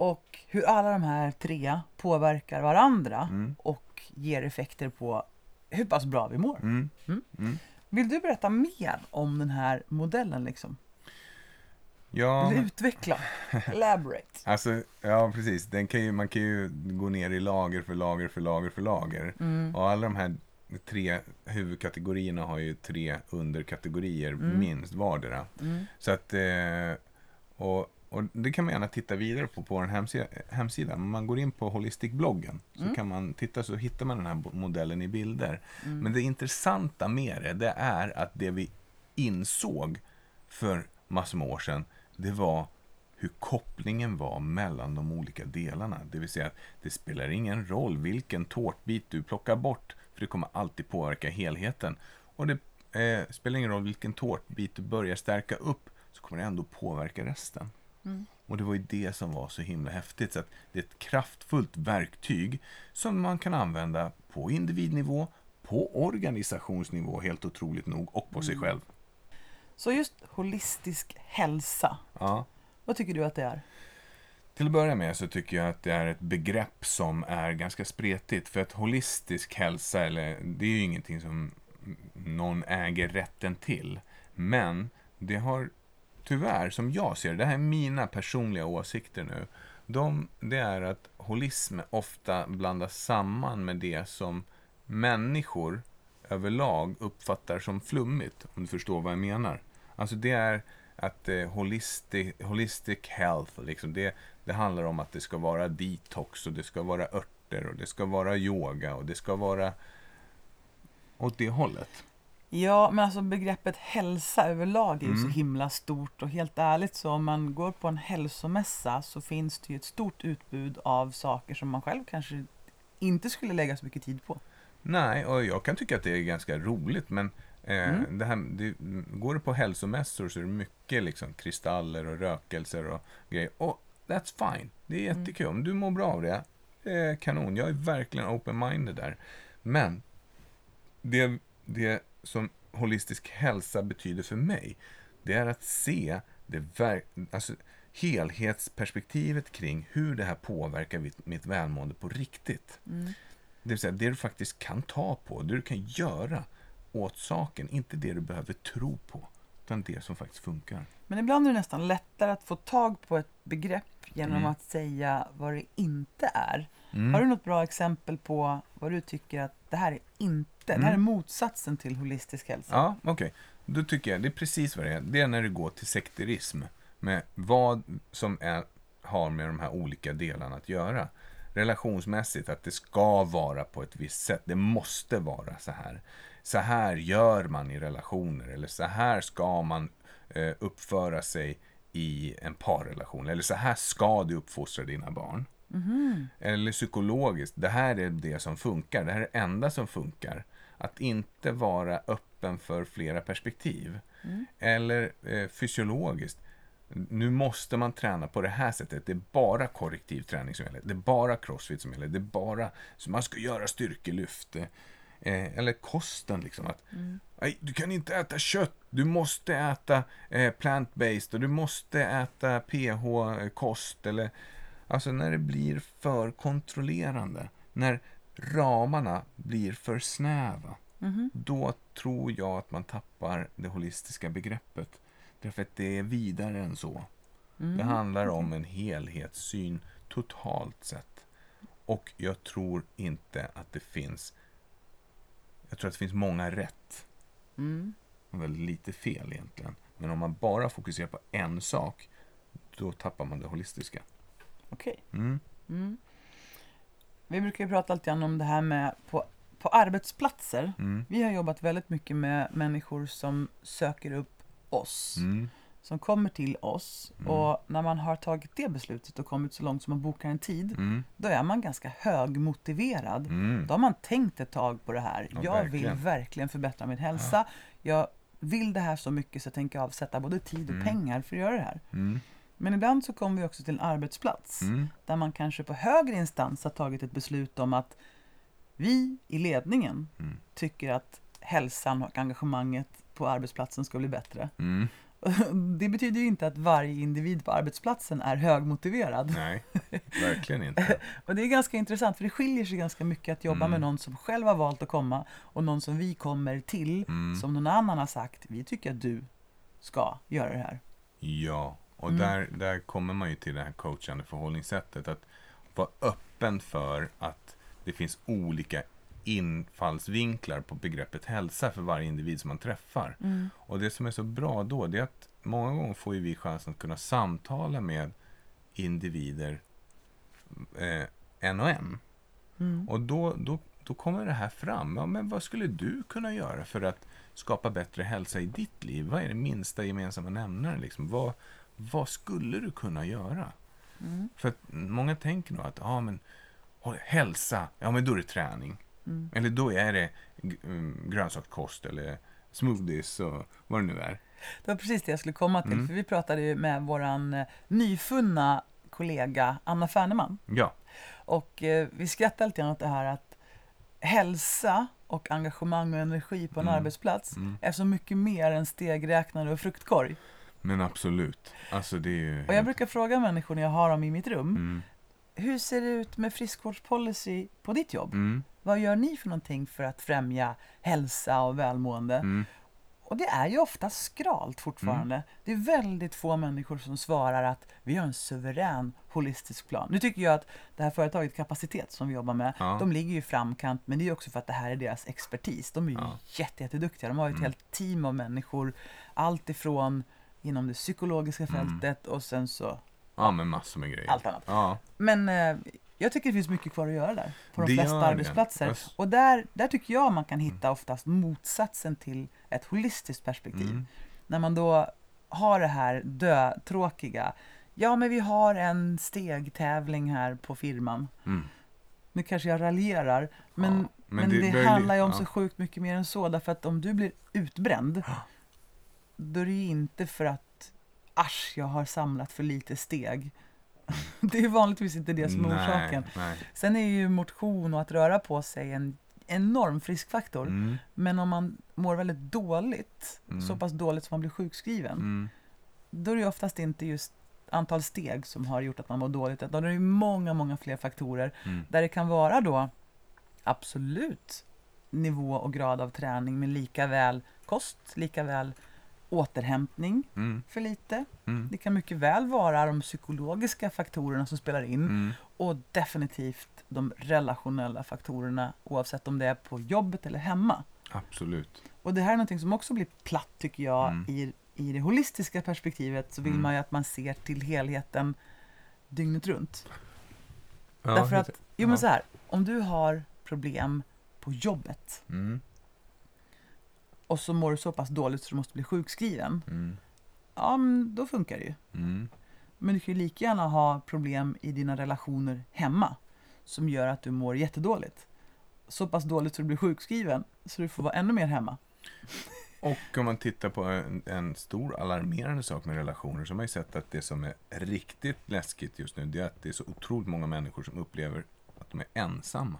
Och hur alla de här tre påverkar varandra Mm. och ger effekter på hur pass bra vi mår. Mm. Mm. Mm. Vill du berätta mer om den här modellen? Liksom? Ja, utveckla? Elaborate. alltså, ja precis. Den kan ju, man kan ju gå ner i lager för lager för lager för lager. Mm. Och alla de här tre huvudkategorierna har ju tre underkategorier Mm. minst vardera. Mm. Så att, eh, och, och det kan man gärna titta vidare på på vår hemsida. hemsida. Om man går in på Holistic-bloggen så Mm. kan man titta så hittar man den här modellen i bilder. Mm. Men det intressanta med det, det är att det vi insåg för massor med år sedan, det var hur kopplingen var mellan de olika delarna. Det vill säga att det spelar ingen roll vilken tårtbit du plockar bort, för det kommer alltid påverka helheten. Och det eh, spelar ingen roll vilken tårtbit du börjar stärka upp, så kommer det ändå påverka resten. Mm. Och det var ju det som var så himla häftigt. Så att det är ett kraftfullt verktyg som man kan använda på individnivå, på organisationsnivå, helt otroligt nog, och på sig Mm. själv. Så just holistisk hälsa, Ja. vad tycker du att det är? Till att börja med så tycker jag att det är ett begrepp som är ganska spretigt. För att holistisk hälsa, eller, det är ju ingenting som någon äger rätten till. Men det har tyvärr, som jag ser det, det här är mina personliga åsikter nu. De, det är att holism ofta blandas samman med det som människor överlag uppfattar som flummigt, om du förstår vad jag menar. Alltså det är att eh, holistic, holistic health, liksom det, det handlar om att det ska vara detox och det ska vara örter och det ska vara yoga och det ska vara åt det hållet. Ja, men alltså begreppet hälsa överlag är ju så Mm. himla stort och helt ärligt så om man går på en hälsomässa så finns det ju ett stort utbud av saker som man själv kanske inte skulle lägga så mycket tid på. Nej, och jag kan tycka att det är ganska roligt, men eh, Mm. det här, det, går du på hälsomässor så är det mycket liksom, kristaller och rökelser och grejer. Och that's fine, det är Mm. jättekul. Om du mår bra av det, eh, kanon. Jag är verkligen open-minded där. Men det, det som holistisk hälsa betyder för mig, det är att se det alltså, helhetsperspektivet kring hur det här påverkar mitt, välmående på riktigt. Det vill säga det du faktiskt kan ta på, det du kan göra åt saken. Inte det du behöver tro på, utan det som faktiskt funkar. Men ibland är det nästan lättare att få tag på ett begrepp genom Mm. att säga vad det inte är. Mm. Har du något bra exempel på vad du tycker att det här är inte, det här är Mm. motsatsen till holistisk hälsa? Ja, okej. Då tycker jag, det är precis vad det är. Det är när det går till sekterism. Med vad som är, har med de här olika delarna att göra. Relationsmässigt, att det ska vara på ett visst sätt. Det måste vara så här. Så här gör man i relationer. Eller så här ska man eh, uppföra sig i en parrelation. Eller så här ska du uppfostra dina barn. Eller psykologiskt, det här är det som funkar. Det här är det enda som funkar. Att inte vara öppen för flera perspektiv. Eller eh, fysiologiskt. Nu måste man träna på det här sättet. Det är bara korrektiv träning som gäller. Det är bara crossfit som gäller. Det är bara så man ska göra styrkelyft. Eh, eller kosten liksom. Att, Nej, du kan inte äta kött. Du måste äta eh, plant-based och du måste äta PH-kost. Eller, alltså när det blir för kontrollerande. När ramarna blir för snäva. Då tror jag att man tappar det holistiska begreppet. Därför att det är vidare än så. Det handlar om en helhetssyn totalt sett. Och jag tror inte att det finns... Jag tror att det finns många rätt. Mm. Och väldigt lite fel egentligen. Men om man bara fokuserar på en sak, då tappar man det holistiska. Okej. Mm. Mm. Vi brukar ju prata lite grann om det här med på, på arbetsplatser. Mm. Vi har jobbat väldigt mycket med människor som söker upp oss. Som kommer till oss. Mm. Och när man har tagit det beslutet och kommit så långt som man bokar en tid. Mm. Då är man ganska högmotiverad. Mm. Då har man tänkt ett tag på det här. Ja, jag verkligen. vill verkligen förbättra min hälsa. Jag vill det här så mycket så jag tänker avsätta både tid och Mm. pengar för att göra det här. Mm. Men ibland så kommer vi också till en arbetsplats Mm. där man kanske på högre instans har tagit ett beslut om att vi i ledningen tycker att hälsan och engagemanget på arbetsplatsen ska bli bättre. Det betyder ju inte att varje individ på arbetsplatsen är högmotiverad. Nej, verkligen inte. Och det är ganska intressant för det skiljer sig ganska mycket att jobba Mm. med någon som själv har valt att komma och någon som vi kommer till Mm. som någon annan har sagt vi tycker att du ska göra det här. Ja, och Mm. där, där kommer man ju till det här coachande förhållningssättet. Att vara öppen för att det finns olika infallsvinklar på begreppet hälsa för varje individ som man träffar. Och det som är så bra då, det är att många gånger får vi chansen att kunna samtala med individer eh, en och en. Mm. Och då, då, då kommer det här fram. Ja, men vad skulle du kunna göra för att skapa bättre hälsa i ditt liv? Vad är det minsta gemensamma nämnaren? Liksom? Vad, vad skulle du kunna göra? Mm. För många tänker nog att ja, men, hälsa, ja men då är det träning. Mm. Eller då är det mm, grönsakskost eller smoothies och vad det nu är. Det var precis det jag skulle komma till Mm. för vi pratade ju med våran eh, nyfunna kollega Anna Färneman Ja, och eh, vi skrattade lite grann åt det här att hälsa och engagemang och energi på en Mm. arbetsplats Mm. är så mycket mer än stegräknare och fruktkorg. men absolut. Alltså det är ju... Och jag brukar fråga människor när jag har dem i mitt rum Mm, Hur ser det ut med friskvårdspolicy på ditt jobb? Mm, Vad gör ni för någonting för att främja hälsa och välmående? mm, Och det är ju ofta skralt fortfarande. Det är väldigt få människor som svarar att vi har en suverän holistisk plan. Nu tycker jag att det här företaget Kapacitet som vi jobbar med, Ja. de ligger ju i framkant, men det är också för att det här är deras expertis. De är ju Ja. jätte, jätteduktiga. De har ju ett Mm. helt team av människor. Allt ifrån inom det psykologiska Mm. fältet och sen så Ja, men massor med grejer. allt annat. Ja, Men eh, jag tycker det finns mycket kvar att göra där på de Det flesta det. arbetsplatser. Yes. Och där, där tycker jag man kan hitta oftast motsatsen till ett holistiskt perspektiv. Mm. När man då har det här dötråkiga. Ja, men vi har en stegtävling här på firman. Mm. Nu kanske jag raljerar, men, Ja, men, det, börjar handlar ju om ja. så sjukt mycket mer än så. Därför att om du blir utbränd, då är det ju inte för att asch, jag har samlat för lite steg. Det är vanligtvis inte det som är Nej, orsaken. Nej. Sen är ju motion och att röra på sig en enorm friskfaktor. Mm. Men om man mår väldigt dåligt, Mm. så pass dåligt som man blir sjukskriven, Mm. då är det ju oftast inte just antal steg som har gjort att man mår dåligt, utan det är ju många, många fler faktorer Mm. där det kan vara då absolut nivå och grad av träning, men lika väl kost, lika väl återhämtning Mm. för lite. Mm. Det kan mycket väl vara de psykologiska faktorerna som spelar in Mm. och definitivt de relationella faktorerna oavsett om det är på jobbet eller hemma. Absolut. Och det här är någonting som också blir platt tycker jag Mm. i, i det holistiska perspektivet så vill Mm. man ju att man ser till helheten dygnet runt. Ja, Därför att, jo men ja. så här, om du har problem på jobbet Mm. Och så mår du så pass dåligt så du måste bli sjukskriven, Mm. ja men då funkar det ju. Mm. Men du kan ju lika gärna ha problem i dina relationer hemma som gör att du mår jättedåligt. Så pass dåligt så du blir sjukskriven så du får vara ännu mer hemma. Och om man tittar på en, en stor alarmerande sak med relationer så har man ju sett att det som är riktigt läskigt just nu det är att det är så otroligt många människor som upplever att de är ensamma.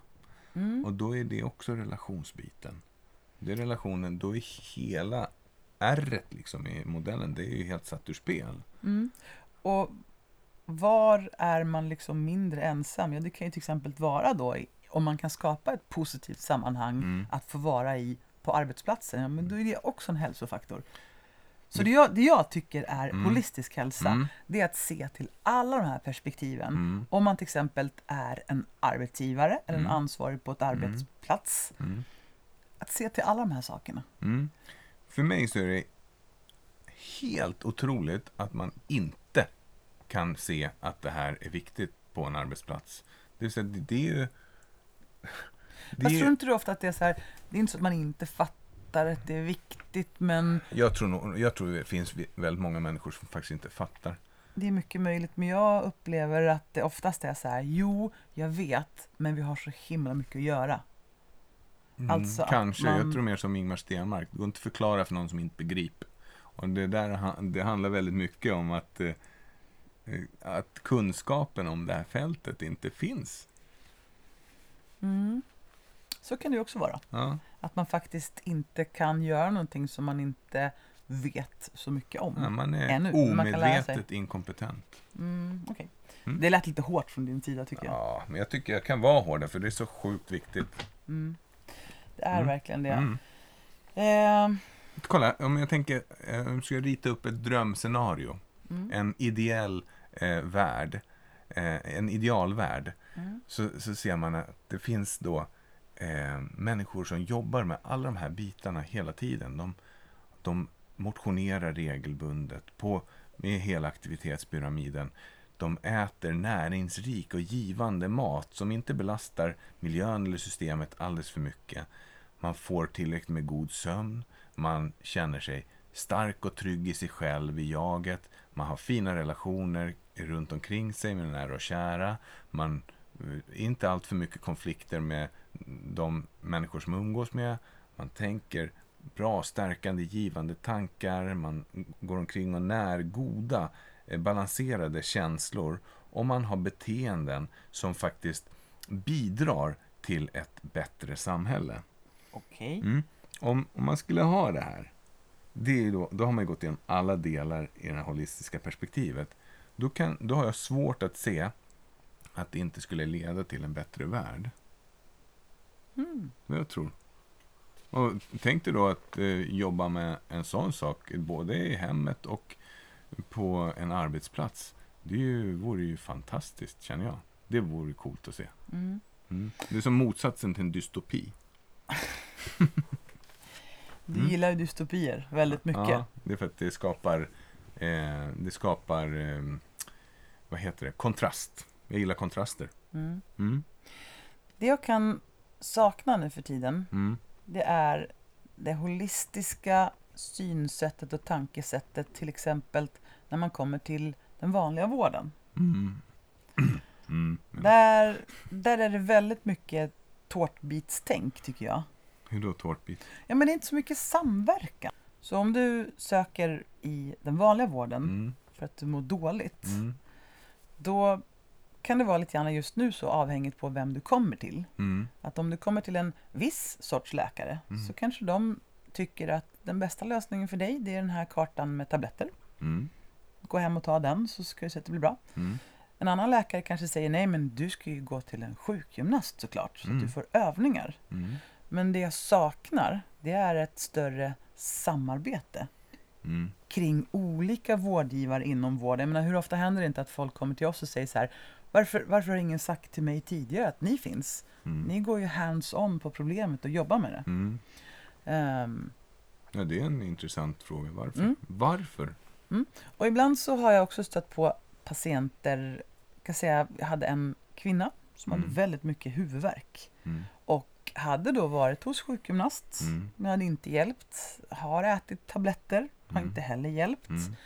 Mm. Och då är det också relationsbiten. Det är relationen, då är hela ärret liksom i modellen, det är ju helt satt ur spel. Mm. Och var är man liksom mindre ensam? Ja, det kan ju till exempel vara då om man kan skapa ett positivt sammanhang Mm. att få vara i på arbetsplatsen. Ja, men då är det också en hälsofaktor. Så det jag, det jag tycker är Mm. holistisk hälsa, Mm. det är att se till alla de här perspektiven. Mm. Om man till exempel är en arbetsgivare eller en Mm. ansvarig på ett arbetsplats. Att se till alla de här sakerna. Mm. För mig så är det helt otroligt att man inte kan se att det här är viktigt på en arbetsplats. Det vill säga, det, det är ju... Det Fast är, tror inte du ofta att det är så här, det är inte så att man inte fattar att det är viktigt, men jag, tror nog, jag tror det finns väldigt många människor som faktiskt inte fattar. det är mycket möjligt. Men jag upplever att det oftast är så här, jo, jag vet, men vi har så himla mycket att göra. Mm, Alltså Kanske, man- jag tror mer som Ingmar Stenmark. Det går inte att förklara för någon som inte begriper. Och det där det handlar väldigt mycket om att, eh, eh, att kunskapen om det här fältet inte finns. Mm. Så kan det också vara. Ja. Att man faktiskt inte kan göra någonting som man inte vet så mycket om. Ja, man är Ännu, men man kan lära sig. omedvetet inkompetent. Mm, okej. Mm. Det lät lite hårt från din sida tycker jag. Ja, men jag tycker jag kan vara hårdare för det är så sjukt viktigt. Mm. Det är Mm. verkligen det. Mm. Eh, Kolla, om jag tänker, eh, om jag ska rita upp ett drömscenario. mm. En ideell eh, värld, eh, en idealvärld. Mm. Så, så ser man att det finns då eh, människor som jobbar med alla de här bitarna hela tiden. De, de motionerar regelbundet på, med hela aktivitetspyramiden. De äter näringsrik och givande mat som inte belastar miljön eller systemet alldeles för mycket. Man får tillräckligt med god sömn. Man känner sig stark och trygg i sig själv, i jaget. Man har fina relationer runt omkring sig med nära och kära. Man eh, inte allt för mycket konflikter med de människor som umgås med. Man tänker bra, stärkande, givande tankar. Man går omkring och när goda, eh, balanserade känslor. Och man har beteenden som faktiskt bidrar till ett bättre samhälle. Okej. Mm. Om, om man skulle ha det här, det är då, då har man ju gått igenom alla delar i det här holistiska perspektivet. Då, kan, då har jag svårt att se att det inte skulle leda till en bättre värld. Mm. Jag tror. Och tänk dig då att eh, jobba med en sån sak, både i hemmet och på en arbetsplats. Det ju, vore ju fantastiskt, känner jag. Det vore coolt att se. Mm. Mm. Det är som motsatsen till en dystopi. Du Mm. gillar ju dystopier väldigt mycket. Ja, det är för att det skapar Eh, det skapar, eh, vad heter det, kontrast. Jag gillar kontraster. Mm. Mm. Det jag kan sakna nu för tiden, Mm. det är det holistiska synsättet och tankesättet till exempel när man kommer till den vanliga vården. Mm. Mm. Där, där är det väldigt mycket tårtbitstänk tycker jag. Hur då tårtbit? Ja, men det är inte så mycket samverkan. Så om du söker i den vanliga vården Mm. för att du mår dåligt, Mm. då kan det vara lite grann just nu så avhängigt på vem du kommer till. Mm. Att om du kommer till en viss sorts läkare Mm. så kanske de tycker att den bästa lösningen för dig det är den här kartan med tabletter. Mm. Gå hem och ta den så ska du se att det blir bra. Mm. En annan läkare kanske säger nej men du ska ju gå till en sjukgymnast såklart så att du får övningar. Mm. Men det jag saknar det är ett större samarbete Mm. kring olika vårdgivare inom vården. Jag menar, hur ofta händer det inte att folk kommer till oss och säger så här varför, varför har ingen sagt till mig tidigare att ni finns? Mm. Ni går ju hands-on på problemet och jobbar med det. Mm. Ehm, Ja, det är en intressant fråga. Varför? Mm. Varför? och ibland så har jag också stött på patienter, jag kan säga jag hade en kvinna som Mm. hade väldigt mycket huvudvärk Mm. Och hade då varit hos sjukgymnast Mm. men hade inte hjälpt. Har ätit tabletter, har Mm. inte heller hjälpt. Mm.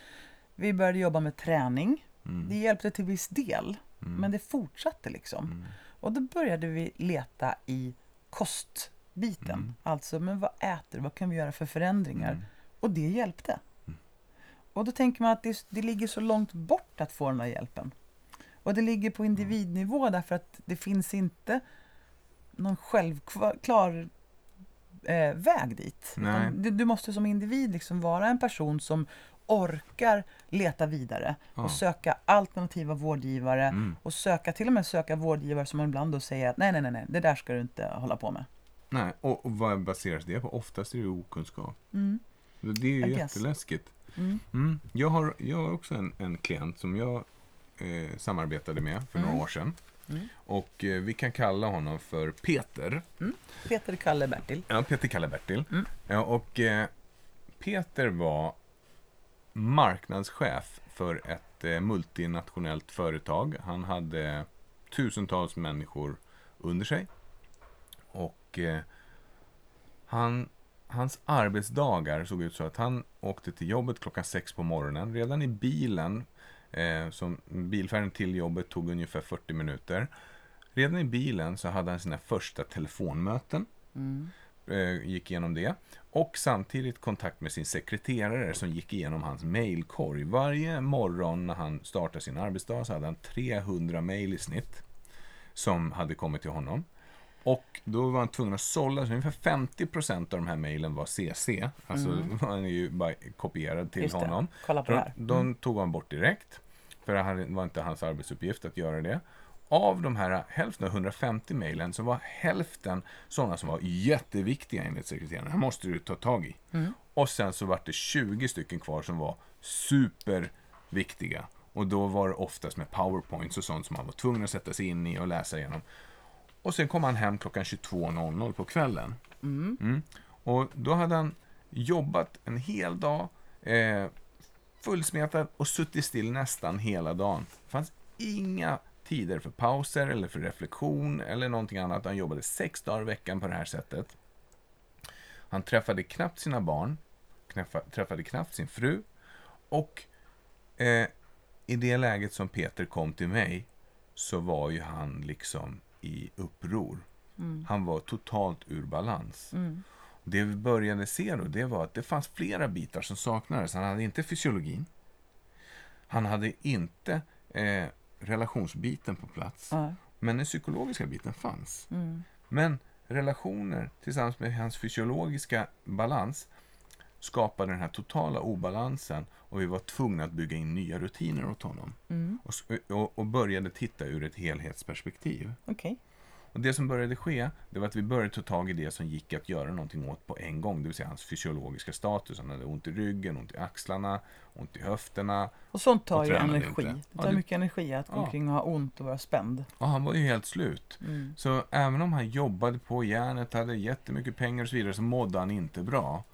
Vi började jobba med träning. Mm. Det hjälpte till viss del, men det fortsatte liksom. Och då började vi leta i kostbiten. Alltså, men vad äter? Vad kan vi göra för förändringar? Och det hjälpte. Och då tänker man att det, det ligger så långt bort att få den här hjälpen. Och det ligger på individnivå därför att det finns inte någon självklar eh, väg dit. Du, du måste som individ liksom vara en person som orkar leta vidare Ja. och söka alternativa vårdgivare Mm. och söka, till och med söka vårdgivare som man ibland då säger att nej, nej, nej, nej, det där ska du inte hålla på med. Nej, och, och vad baseras det på? Oftast är det okunskap. Mm. Det är ju I jätteläskigt. Mm. Mm. Jag, har, jag har också en, en klient som jag eh, samarbetade med för Mm. några år sedan. Mm. Och eh, vi kan kalla honom för Peter. Peter, Kalle, Bertil. Ja, Peter kallar Bertil. Mm. Ja, och eh, Peter var marknadschef för ett eh, multinationellt företag. Han hade tusentals människor under sig. Och eh, han, hans arbetsdagar såg ut så att han åkte till jobbet klockan sex på morgonen. Redan i bilen, eh, som bilfärden till jobbet tog ungefär 40 minuter. Redan i bilen så hade han sina första telefonmöten Mm. eh, gick igenom det. Och samtidigt kontakt med sin sekreterare som gick igenom hans mailkorg. Varje morgon när han startade sin arbetsdag så hade han 300 mail i snitt som hade kommit till honom. Och då var han tvungen att sålla, så ungefär 50% av de här mailen var CC. Alltså han är ju bara kopierad till Just det. honom. Kolla på det De, här. Mm. de tog han bort direkt. För det var inte hans arbetsuppgift att göra det. Av de här hälften av 150 mejlen så var hälften sådana som var jätteviktiga enligt sekreteraren. Det här måste du ta tag i. Mm. Och sen så var det 20 stycken kvar som var superviktiga. Och då var det oftast med powerpoints och sånt som man var tvungen att sätta sig in i och läsa igenom. Och sen kom han hem klockan 22.00 på kvällen. Mm. Och då hade han jobbat en hel dag, eh, fullsmetad och suttit still nästan hela dagen. Det fanns inga tider för pauser eller för reflektion eller någonting annat. Han jobbade sex dagar i veckan på det här sättet. Han träffade knappt sina barn, knäffa- träffade knappt sin fru och eh, i det läget som Peter kom till mig så var ju han liksom i uppror. Han var totalt ur balans. Mm. Det vi började se då, det var att det fanns flera bitar som saknades. Han hade inte fysiologin. Han hade inte eh, relationsbiten på plats. Ja. Men den psykologiska biten fanns. Mm. Men relationer tillsammans med hans fysiologiska balans skapade den här totala obalansen och vi var tvungna att bygga in nya rutiner åt honom. Mm. Och, och, och började titta ur ett helhetsperspektiv. Okej. Och det som började ske, det var att vi började ta tag i det som gick att göra någonting åt på en gång. Det vill säga hans fysiologiska status. Han hade ont i ryggen, ont i axlarna, ont i höfterna. Och sånt tar Och ju energi. inte. Det Ja, tar det- mycket energi att gå Ja. omkring och ha ont och vara spänd. Och han var ju helt slut. Mm. Så även om han jobbade på järnet, hade jättemycket pengar och så vidare, så mådde han inte bra.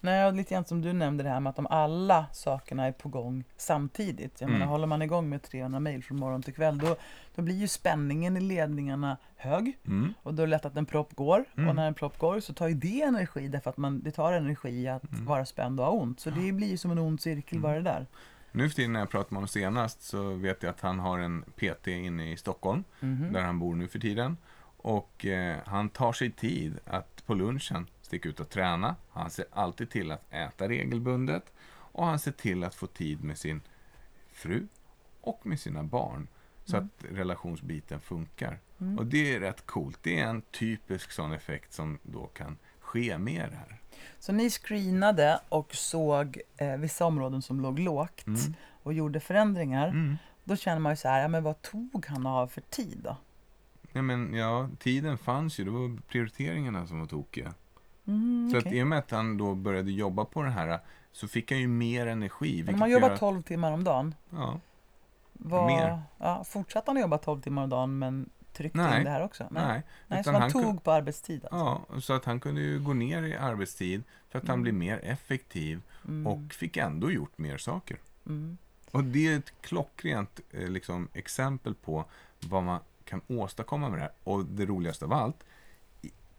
Nej, och lite grann som du nämnde det här med att om alla sakerna är på gång samtidigt. Jag Mm. menar, håller man igång med 300 mejl från morgon till kväll, då, då blir ju spänningen i ledningarna hög. Mm. Och då är det lätt att en propp går. Mm. Och när en propp går så tar ju det energi, därför att man, det tar energi att Mm. vara spänd och ha ont. Så det blir ju som en ond cirkel bara det där. Nu för tiden när jag pratade med honom senast så vet jag att han har en PT inne i Stockholm, Mhm. där han bor nu för tiden. Och eh, han tar sig tid att på lunchen sticka ut och träna. Han ser alltid till att äta regelbundet. Och han ser till att få tid med sin fru och med sina barn. Så Mm. att relationsbiten funkar. Och det är rätt coolt. Det är en typisk sån effekt som då kan ske det här. Så ni screenade och såg eh, vissa områden som låg lågt Mm. och gjorde förändringar. Mm. Då känner man ju så här, ja, men vad tog han av för tid då? Ja, men, ja, tiden fanns ju. Det var prioriteringarna som var tokiga. Mm, Så okej. att i och med att han då började jobba på det här så fick han ju mer energi. Men man jobbar gör att- 12 timmar om dagen, Ja, vad, Mer. Ja, fortsatte han att jobba 12 timmar om dagen men tryckte Nej. in det här också? nej. Nej, så han tog på arbetstid alltså? Ja, så att han kunde ju gå ner i arbetstid för att han Mm. blev mer effektiv Mm, och fick ändå gjort mer saker. mm, Och det är ett klockrent eh, liksom, exempel på vad man kan åstadkomma med det här. Och det roligaste av allt,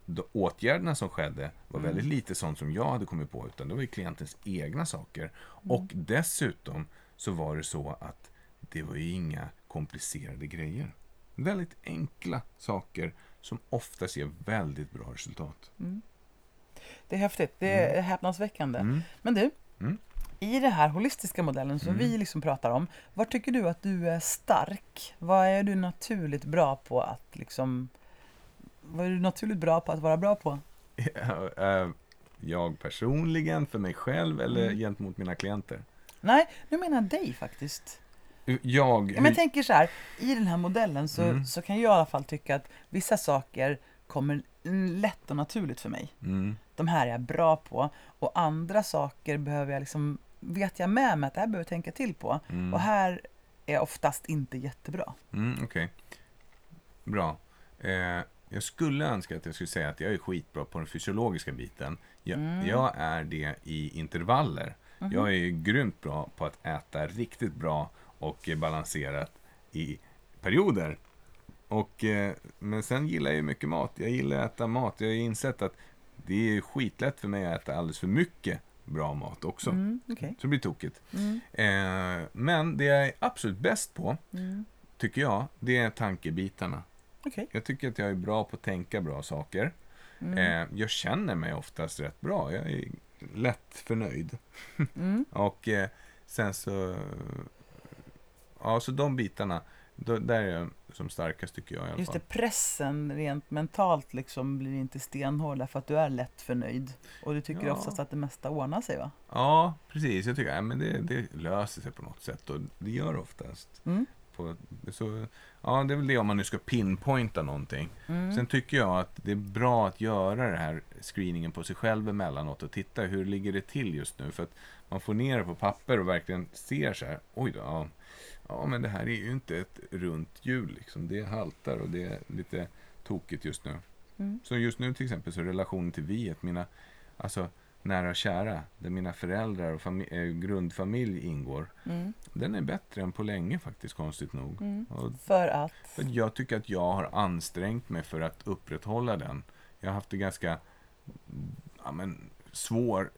de åtgärderna som skedde var Mm. väldigt lite sånt som jag hade kommit på, utan det var ju klientens egna saker. Mm. Och dessutom så var det så att det var ju inga komplicerade grejer. Väldigt enkla saker som oftast ger väldigt bra resultat. mm. Det är häftigt, det är häpnadsväckande. Mm. Men du, Mm. i den här holistiska modellen som Mm. vi liksom pratar om, var tycker du att du är stark? Vad är du naturligt bra på att liksom... Vad är du naturligt bra på att vara bra på? Eh, jag personligen, för mig själv eller Mm. gentemot mina klienter? Nej, nu menar jag dig faktiskt. Jag, Ja, men jag tänker så här, i den här modellen så, Mm. så kan jag i alla fall tycka att vissa saker kommer mm, lätt och naturligt för mig. mm, De här är jag bra på och andra saker behöver jag liksom, vet jag med mig att det här behöver jag tänka till på. mm, Och här är jag oftast inte jättebra. mm, Okej. Bra. Eh, jag skulle önska att jag skulle säga att jag är skitbra på den fysiologiska biten. Jag, Mm. jag är det i intervaller. Mhm. Jag är grymt bra på att äta riktigt bra och balanserat i perioder. Och, eh, men sen gillar jag ju mycket mat. Jag gillar att äta mat. Jag har insett att det är skitlätt för mig att äta alldeles för mycket bra mat också. Mm, okej. Så det blir tokigt. Mm, Eh, men det jag är absolut bäst på, mm, tycker jag, det är tankebitarna. okej. Jag tycker att jag är bra på att tänka bra saker. Mm, Eh, jag känner mig oftast rätt bra. Jag är lätt förnöjd. mm, Och eh, sen så... Ja, så de bitarna, då, där är jag som starkast tycker jag i alla Just fall. det, pressen rent mentalt liksom blir inte stenhård därför att du är lätt förnöjd. Och du tycker Ja. oftast att det mesta ordnar sig va? Ja, precis. Jag tycker att men det, det löser sig på något sätt och det gör det oftast. Mm. På, så, ja, det är väl det om man nu ska pinpointa någonting. Mm. Sen tycker jag att det är bra att göra det här screeningen på sig själv emellanåt och titta hur ligger det till just nu. För att man får ner det på papper och verkligen ser så här, oj då, ja, ja men det här är ju inte ett runt hjul liksom. Det haltar och det är lite tokigt just nu. Mm. Så just nu till exempel så relationen till viet, mina alltså, nära och kära, där mina föräldrar och fami- eh, grundfamilj ingår, Mm. den är bättre än på länge faktiskt, konstigt nog. Mm. För att? för jag tycker att jag har ansträngt mig för att upprätthålla den. Jag har haft en ganska ja, men, svår,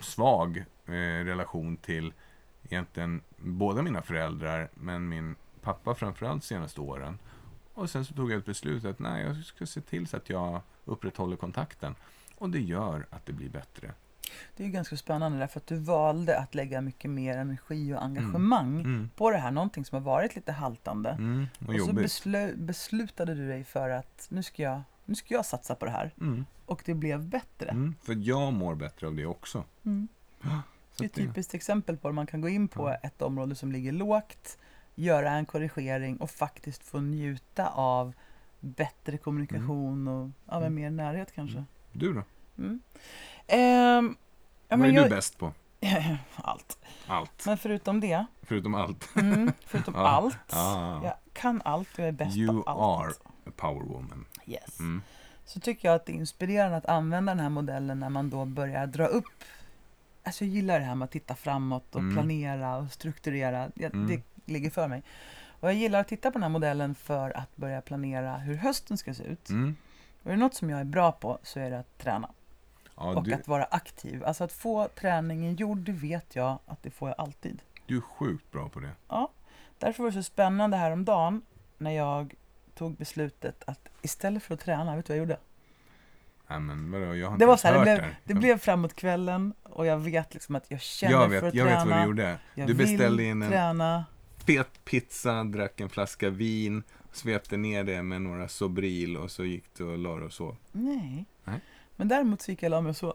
svag eh, relation till egentligen båda mina föräldrar, men min pappa framförallt senaste åren. Och sen så tog jag ett beslut att nej, jag ska se till så att jag upprätthåller kontakten. Och det gör att det blir bättre. Det är ju ganska spännande därför att du valde att lägga mycket mer energi och engagemang Mm. på det här, någonting som har varit lite haltande. Mm, och, och så beslu- beslutade du dig för att nu ska, jag, nu ska jag satsa på det här. Mm, Och det blev bättre. mm, för jag mår bättre av det också. Mm. Det är ett det- typiskt exempel på att man kan gå in på Ja. ett område som ligger lågt, göra en korrigering och faktiskt få njuta av bättre kommunikation och ja, men Mm. mer närhet kanske. Du då? Mm. Ehm, ja, Vad är jag, du bäst på? allt. Allt. Men förutom det, Förutom allt. mm, förutom Ja. allt, Ah. jag kan allt och jag är bäst You på are allt. a power woman. Yes. Mm. Så tycker jag att det är inspirerande att använda den här modellen när man då börjar dra upp Alltså jag gillar det här med att titta framåt och Mm. planera och strukturera. Jag, Mm. Det ligger för mig. Och jag gillar att titta på den här modellen för att börja planera hur hösten ska se ut. Mm. Och är det något som jag är bra på så är det att träna. Ja, och du, att vara aktiv. Alltså att få träningen gjord, det vet jag att det får jag alltid. du är sjukt bra på det. Ja, därför var det så spännande häromdagen när jag tog beslutet att istället för att träna, vet du vad jag gjorde? Nej, men vadå, jag har Det inte var ens så här, det blev, det blev framåt kvällen och jag vet liksom att jag känner jag för vet, att jag vet träna. vad du gjorde. Jag Du beställde in en träna. fet pizza, drack en flaska vin, svepte ner det med några Sobril och så gick du och la dig och sov. Nej. Nej. Men däremot så gick jag och la mig och så.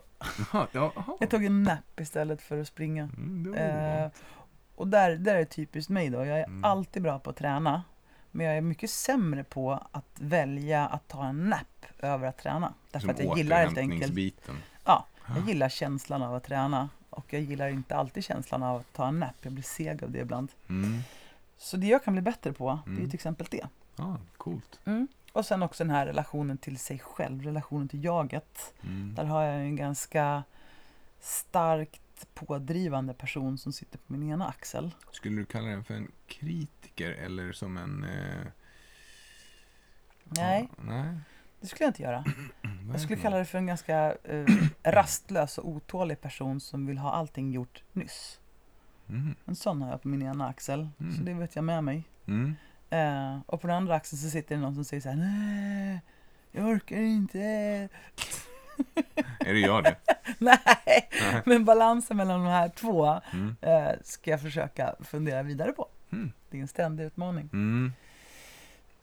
Jaha, jaha. Jag tog en nap istället för att springa. Mm, det var Eh, och där, där är det typiskt mig då. Jag är Mm. alltid bra på att träna. Men jag är mycket sämre på att välja att ta en nap över att träna. Därför Som att jag gillar helt enkelt. Ja, jag gillar känslan av att träna och jag gillar inte alltid känslan av att ta en nap. Jag blir seg av det ibland. Mm. Så det jag kan bli bättre på, det är ju Mm. till exempel det. Ja, coolt. Och sen också den här relationen till sig själv, relationen till jaget. Mm. Där har jag en ganska starkt pådrivande person som sitter på min ena axel. Skulle du kalla den för en kritiker eller som en... Eh... Nej, Ja, nej. Det skulle jag inte göra. Jag skulle kalla det för en ganska eh, rastlös och otålig person som vill ha allting gjort nyss. Mm. En sån har jag på min ena axel, så Mm. det vet jag med mig. Mm. Eh, och på den andra axeln så sitter det någon som säger så här, nej, jag orkar inte. Är det jag det? nej, men balansen mellan de här två Mm. eh, ska jag försöka fundera vidare på. Mm. Det är en ständig utmaning.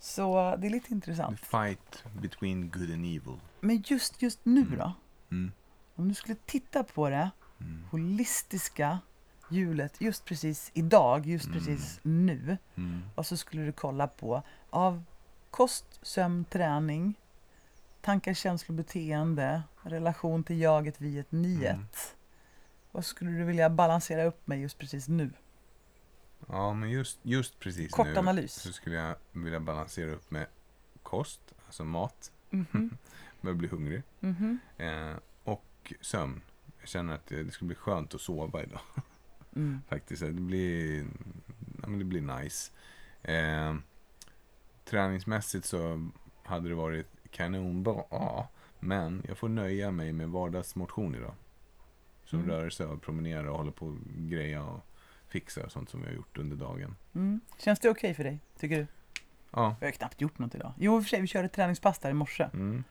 Så det är lite The intressant. fight between good and evil. Men just, just nu Mm. då? Mm. Om du skulle titta på det Mm. holistiska hjulet just precis idag, just Mm. precis nu. Mm. Och så skulle du kolla på av kost, sömn, träning, tankar, känslor, beteende, relation till jaget, viet, niet. Mm. Vad skulle du vilja balansera upp med just precis nu? Ja, men just, just precis Kort nu analys. så skulle jag vilja balansera upp med kost, alltså mat, Mhm, börjar bli hungrig, mhm, eh, och sömn. Jag känner att det, det skulle bli skönt att sova idag. mm. Faktiskt, det blir, ja, det blir nice. Eh, träningsmässigt så hade det varit kanonbra, men jag får nöja mig med vardagsmotion idag. Som Mm. rörelse och promenera och hålla på och greja och fixa och sånt som vi har gjort under dagen. Mm. Känns det okej för dig, tycker du? Ja. Jag har knappt gjort något idag. Jo, i och för sig, vi körde träningspass där i morse. Mm.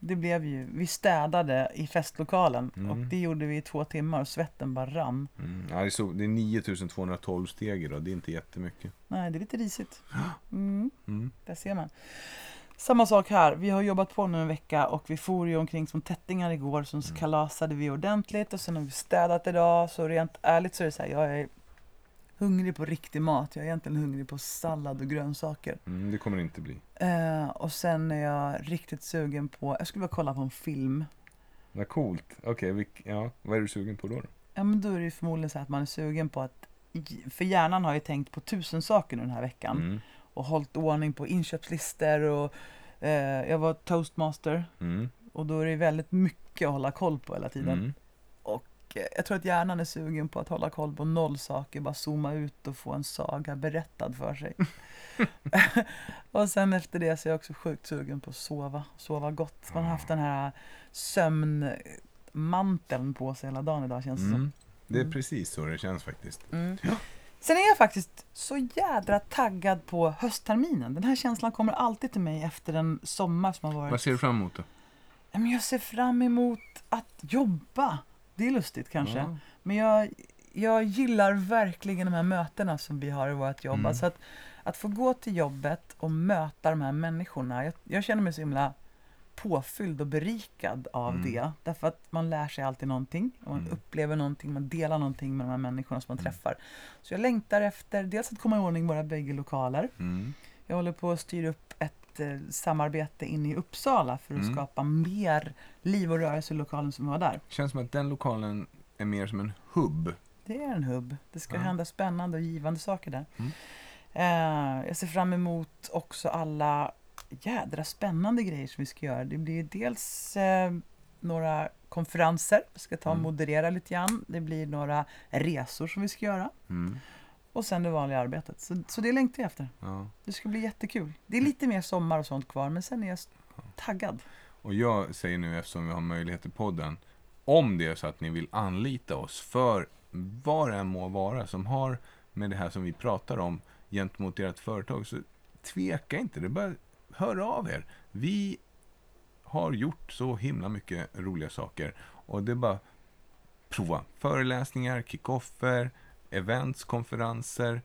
Det blev ju, vi städade i festlokalen Mm. och det gjorde vi i två timmar och svetten bara rann. Mm. Ja, det, är så, det är 9212 steg idag, det är inte jättemycket. Nej, det är lite risigt. Mm, Mm. där ser man. Samma sak här. Vi har jobbat på nu en vecka och vi for ju omkring som tättingar igår. Så Mm. kalasade vi ordentligt och sen har vi städat idag. Så rent ärligt så är det så här, jag är hungrig på riktig mat. Jag är egentligen hungrig på sallad och grönsaker. Mm, det kommer det inte bli. Eh, och sen är jag riktigt sugen på, jag skulle vilja kolla på en film. Vad coolt. Okej, vilk- ja. vad är du sugen på då? då? Ja men då är det förmodligen så att man är sugen på att för hjärnan har ju tänkt på tusen saker den här veckan Mm. och hållit ordning på inköpslistor och eh, jag var toastmaster Mm. och då är det väldigt mycket att hålla koll på hela tiden. Jag tror att hjärnan är sugen på att hålla koll på noll saker, bara zooma ut och få en saga berättad för sig. och sen efter det så är jag också sjukt sugen på att sova, sova gott. Man har haft den här sömnmanteln på sig hela dagen idag känns det som. Mm. Det är Mm. precis så det känns faktiskt. Mm. Sen är jag faktiskt så jädra taggad på höstterminen. Den här känslan kommer alltid till mig efter en sommar som har varit. Vad ser du fram emot då? Jag ser fram emot att jobba. Det är lustigt kanske. Ja. Men jag, jag gillar verkligen de här mötena som vi har i vårt jobb. Mm. Alltså att, att få gå till jobbet och möta de här människorna. Jag, jag känner mig så himla påfylld och berikad av Mm. det. Därför att man lär sig alltid någonting. Och man Mm. upplever någonting, man delar någonting med de här människorna som man Mm. träffar. Så jag längtar efter dels att komma i ordning våra bägge lokaler. Mm. Jag håller på att styra upp ett eh, samarbete inne i Uppsala för att Mm. skapa mer liv och rörelse i lokalen som vi har där. Känns som att den lokalen är mer som en hubb. Det är en hubb. Det ska Ja. hända spännande och givande saker där. Mm. Eh, jag ser fram emot också alla jädra spännande grejer som vi ska göra. Det blir dels eh, några konferenser. Vi ska ta och Mm. moderera lite grann. Det blir några resor som vi ska göra. Mm. Och sen det vanliga arbetet. Så, så det längtar jag efter. Ja. Det ska bli jättekul. Det är lite mer sommar och sånt kvar, men sen är jag taggad. Och jag säger nu eftersom vi har möjlighet i podden, om det är så att ni vill anlita oss för vad det än må vara som har med det här som vi pratar om gentemot ert företag, så tveka inte. Det är bara hör av er. Vi har gjort så himla mycket roliga saker och det är bara prova. Föreläsningar, kickoffer, events, konferenser.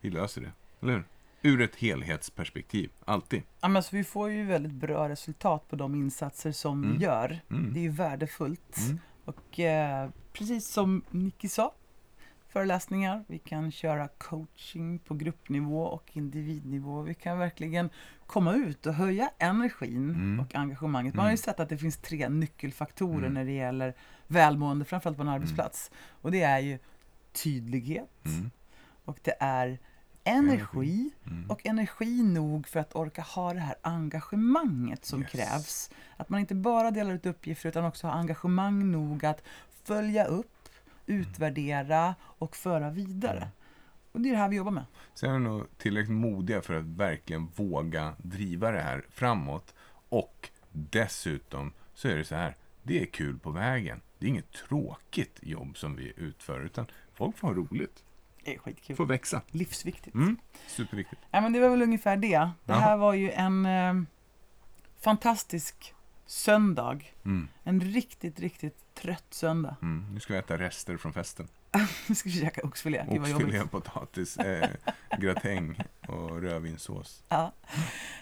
Vi löser det, eller hur? Ur ett helhetsperspektiv, alltid. Ja, men alltså, vi får ju väldigt bra resultat på de insatser som Mm. vi gör. Mm. Det är värdefullt. Mm. Och eh, precis som Nicky sa, föreläsningar, vi kan köra coaching på gruppnivå och individnivå. Vi kan verkligen komma ut och höja energin Mm. och engagemanget. Man har ju Mm. sett att det finns tre nyckelfaktorer Mm. när det gäller välmående, framförallt på en arbetsplats. Och det är ju tydlighet Mm. och det är energi Mm. och energi nog för att orka ha det här engagemanget som Yes. krävs. Att man inte bara delar ut uppgifter utan också har engagemang nog att följa upp, utvärdera och föra vidare. Mm. Och det är det här vi jobbar med. Sen är vi nog tillräckligt modiga för att verkligen våga driva det här framåt. Och dessutom så är det så här, det är kul på vägen. Det är inget tråkigt jobb som vi utför, utan folk får ha roligt. Det är skitkul. Får växa. Livsviktigt. Mm. Superviktigt. Ja, men det var väl ungefär det. Det här var ju en eh, fantastisk söndag. Mm. En riktigt, riktigt trött söndag. Mm. Nu ska vi äta rester från festen. Nu ska vi käka oxfilé. Oxfilé, potatis, eh, gratäng och rödvinssås. Ja.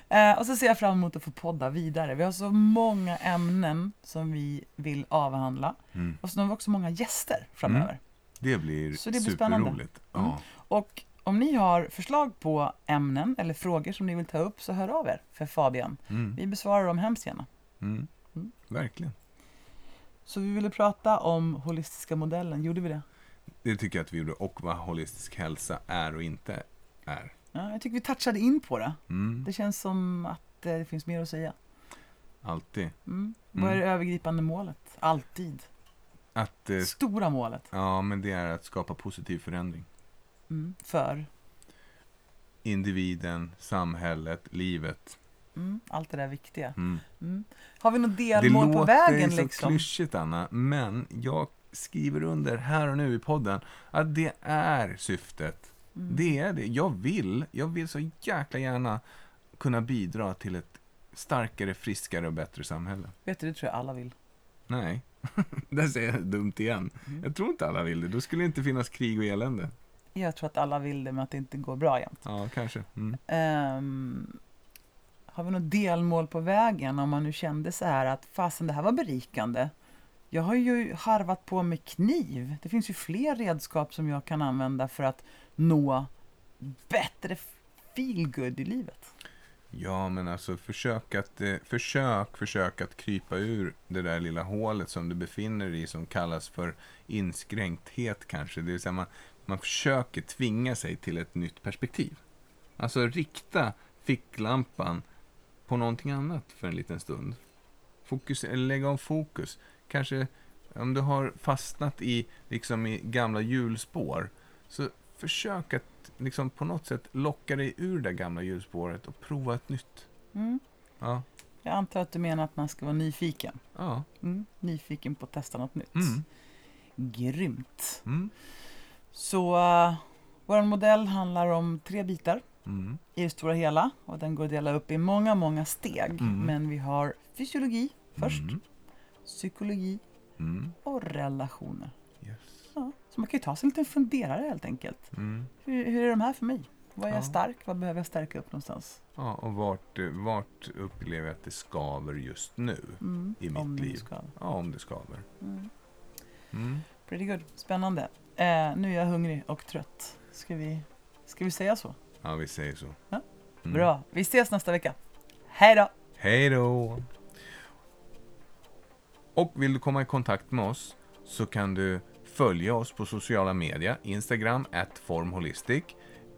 Eh, och så ser jag fram emot att få podda vidare. Vi har så många ämnen som vi vill avhandla. Mm. Och så har vi också många gäster framöver. Det blir Så det blir superroligt. Mm. Ja. Och om ni har förslag på ämnen eller frågor som ni vill ta upp så hör av er för Fabian. Mm. Vi besvarar dem hemskt gärna. Mm. Mm. Verkligen. Så vi ville prata om holistiska modellen, gjorde vi det? Det tycker jag att vi gjorde. Och vad holistisk hälsa är och inte är. Ja, jag tycker vi touchade in på det. Mm. Det känns som att eh, det finns mer att säga. Alltid. Mm. Vad är det övergripande målet? Alltid. Att, eh, Stora målet. ja, men det är att skapa positiv förändring. Mm. För Individen, samhället, livet. mm. allt det där viktiga. Mm. Mm. Har vi något Det delmål på vägen låter så liksom? klyschigt, Anna, men jag skriver under här och nu i podden att det är syftet. Mm. Det är det. Jag vill, jag vill så jäkla gärna kunna bidra till ett starkare, friskare och bättre samhälle. Vet du, det tror jag alla vill. Nej, där säger jag dumt igen. Mm. Jag tror inte alla vill det. Då skulle det inte finnas krig och elände. Jag tror att alla vill det, men att det inte går bra jämt. Ja, kanske. Mm. Ehm, har vi något delmål på vägen om man nu kände så här att fasen det här var berikande. Jag har ju harvat på med kniv. Det finns ju fler redskap som jag kan använda för att nå bättre feel good i livet. Ja, men alltså försök att, eh, försök, försök att krypa ur det där lilla hålet som du befinner dig i som kallas för inskränkthet kanske. Det vill säga man, man försöker tvinga sig till ett nytt perspektiv. Alltså rikta ficklampan på någonting annat för en liten stund. Fokus, eller lägga om fokus. Kanske om du har fastnat i, liksom i gamla hjulspår så försök att liksom på något sätt locka dig ur det gamla hjulspåret och prova ett nytt. Mm. Ja, Jag antar att du menar att man ska vara nyfiken. ja. Mm. Nyfiken på att testa något nytt. Mm. Grymt. Mm. Så uh, vår modell handlar om tre bitar. Mm. i det stora hela och den går att dela upp i många, många steg. Mm. Men vi har fysiologi först, Mm. psykologi Mm. och relationer. Yes. Så man kan ju ta sig en liten funderare helt enkelt. Mm. Hur, hur är de här för mig? Var är jag Ja. stark? Vad behöver jag stärka upp någonstans? Ja, och vart, vart upplever jag att det skaver just nu? Mm. I mitt om liv. Ja, om det skaver. Mm. Mm. Pretty good. Spännande. Eh, nu är jag hungrig och trött. Ska vi, ska vi säga så? Ja, vi säger så. Ja. Mm. Bra. Vi ses nästa vecka. Hej då! Hej då! Och vill du komma i kontakt med oss så kan du följa oss på sociala medier, Instagram, at formholistic,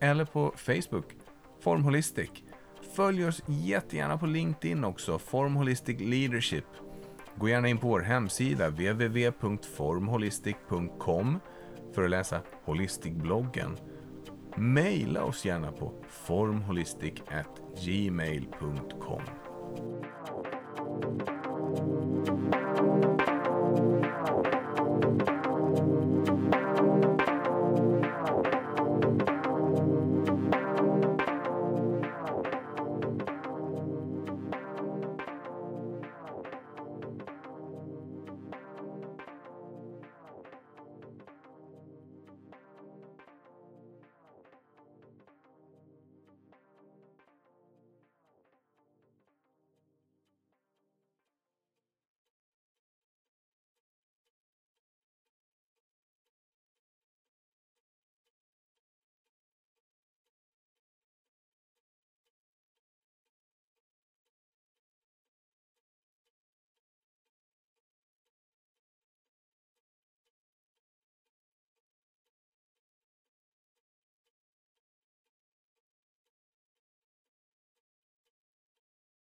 eller på Facebook, Formholistic. Följ oss jättegärna på LinkedIn också, Formholistic Leadership. Gå gärna in på vår hemsida, www.formholistic.com, för att läsa Holistic-bloggen. Maila oss gärna på formholistic@gmail.com.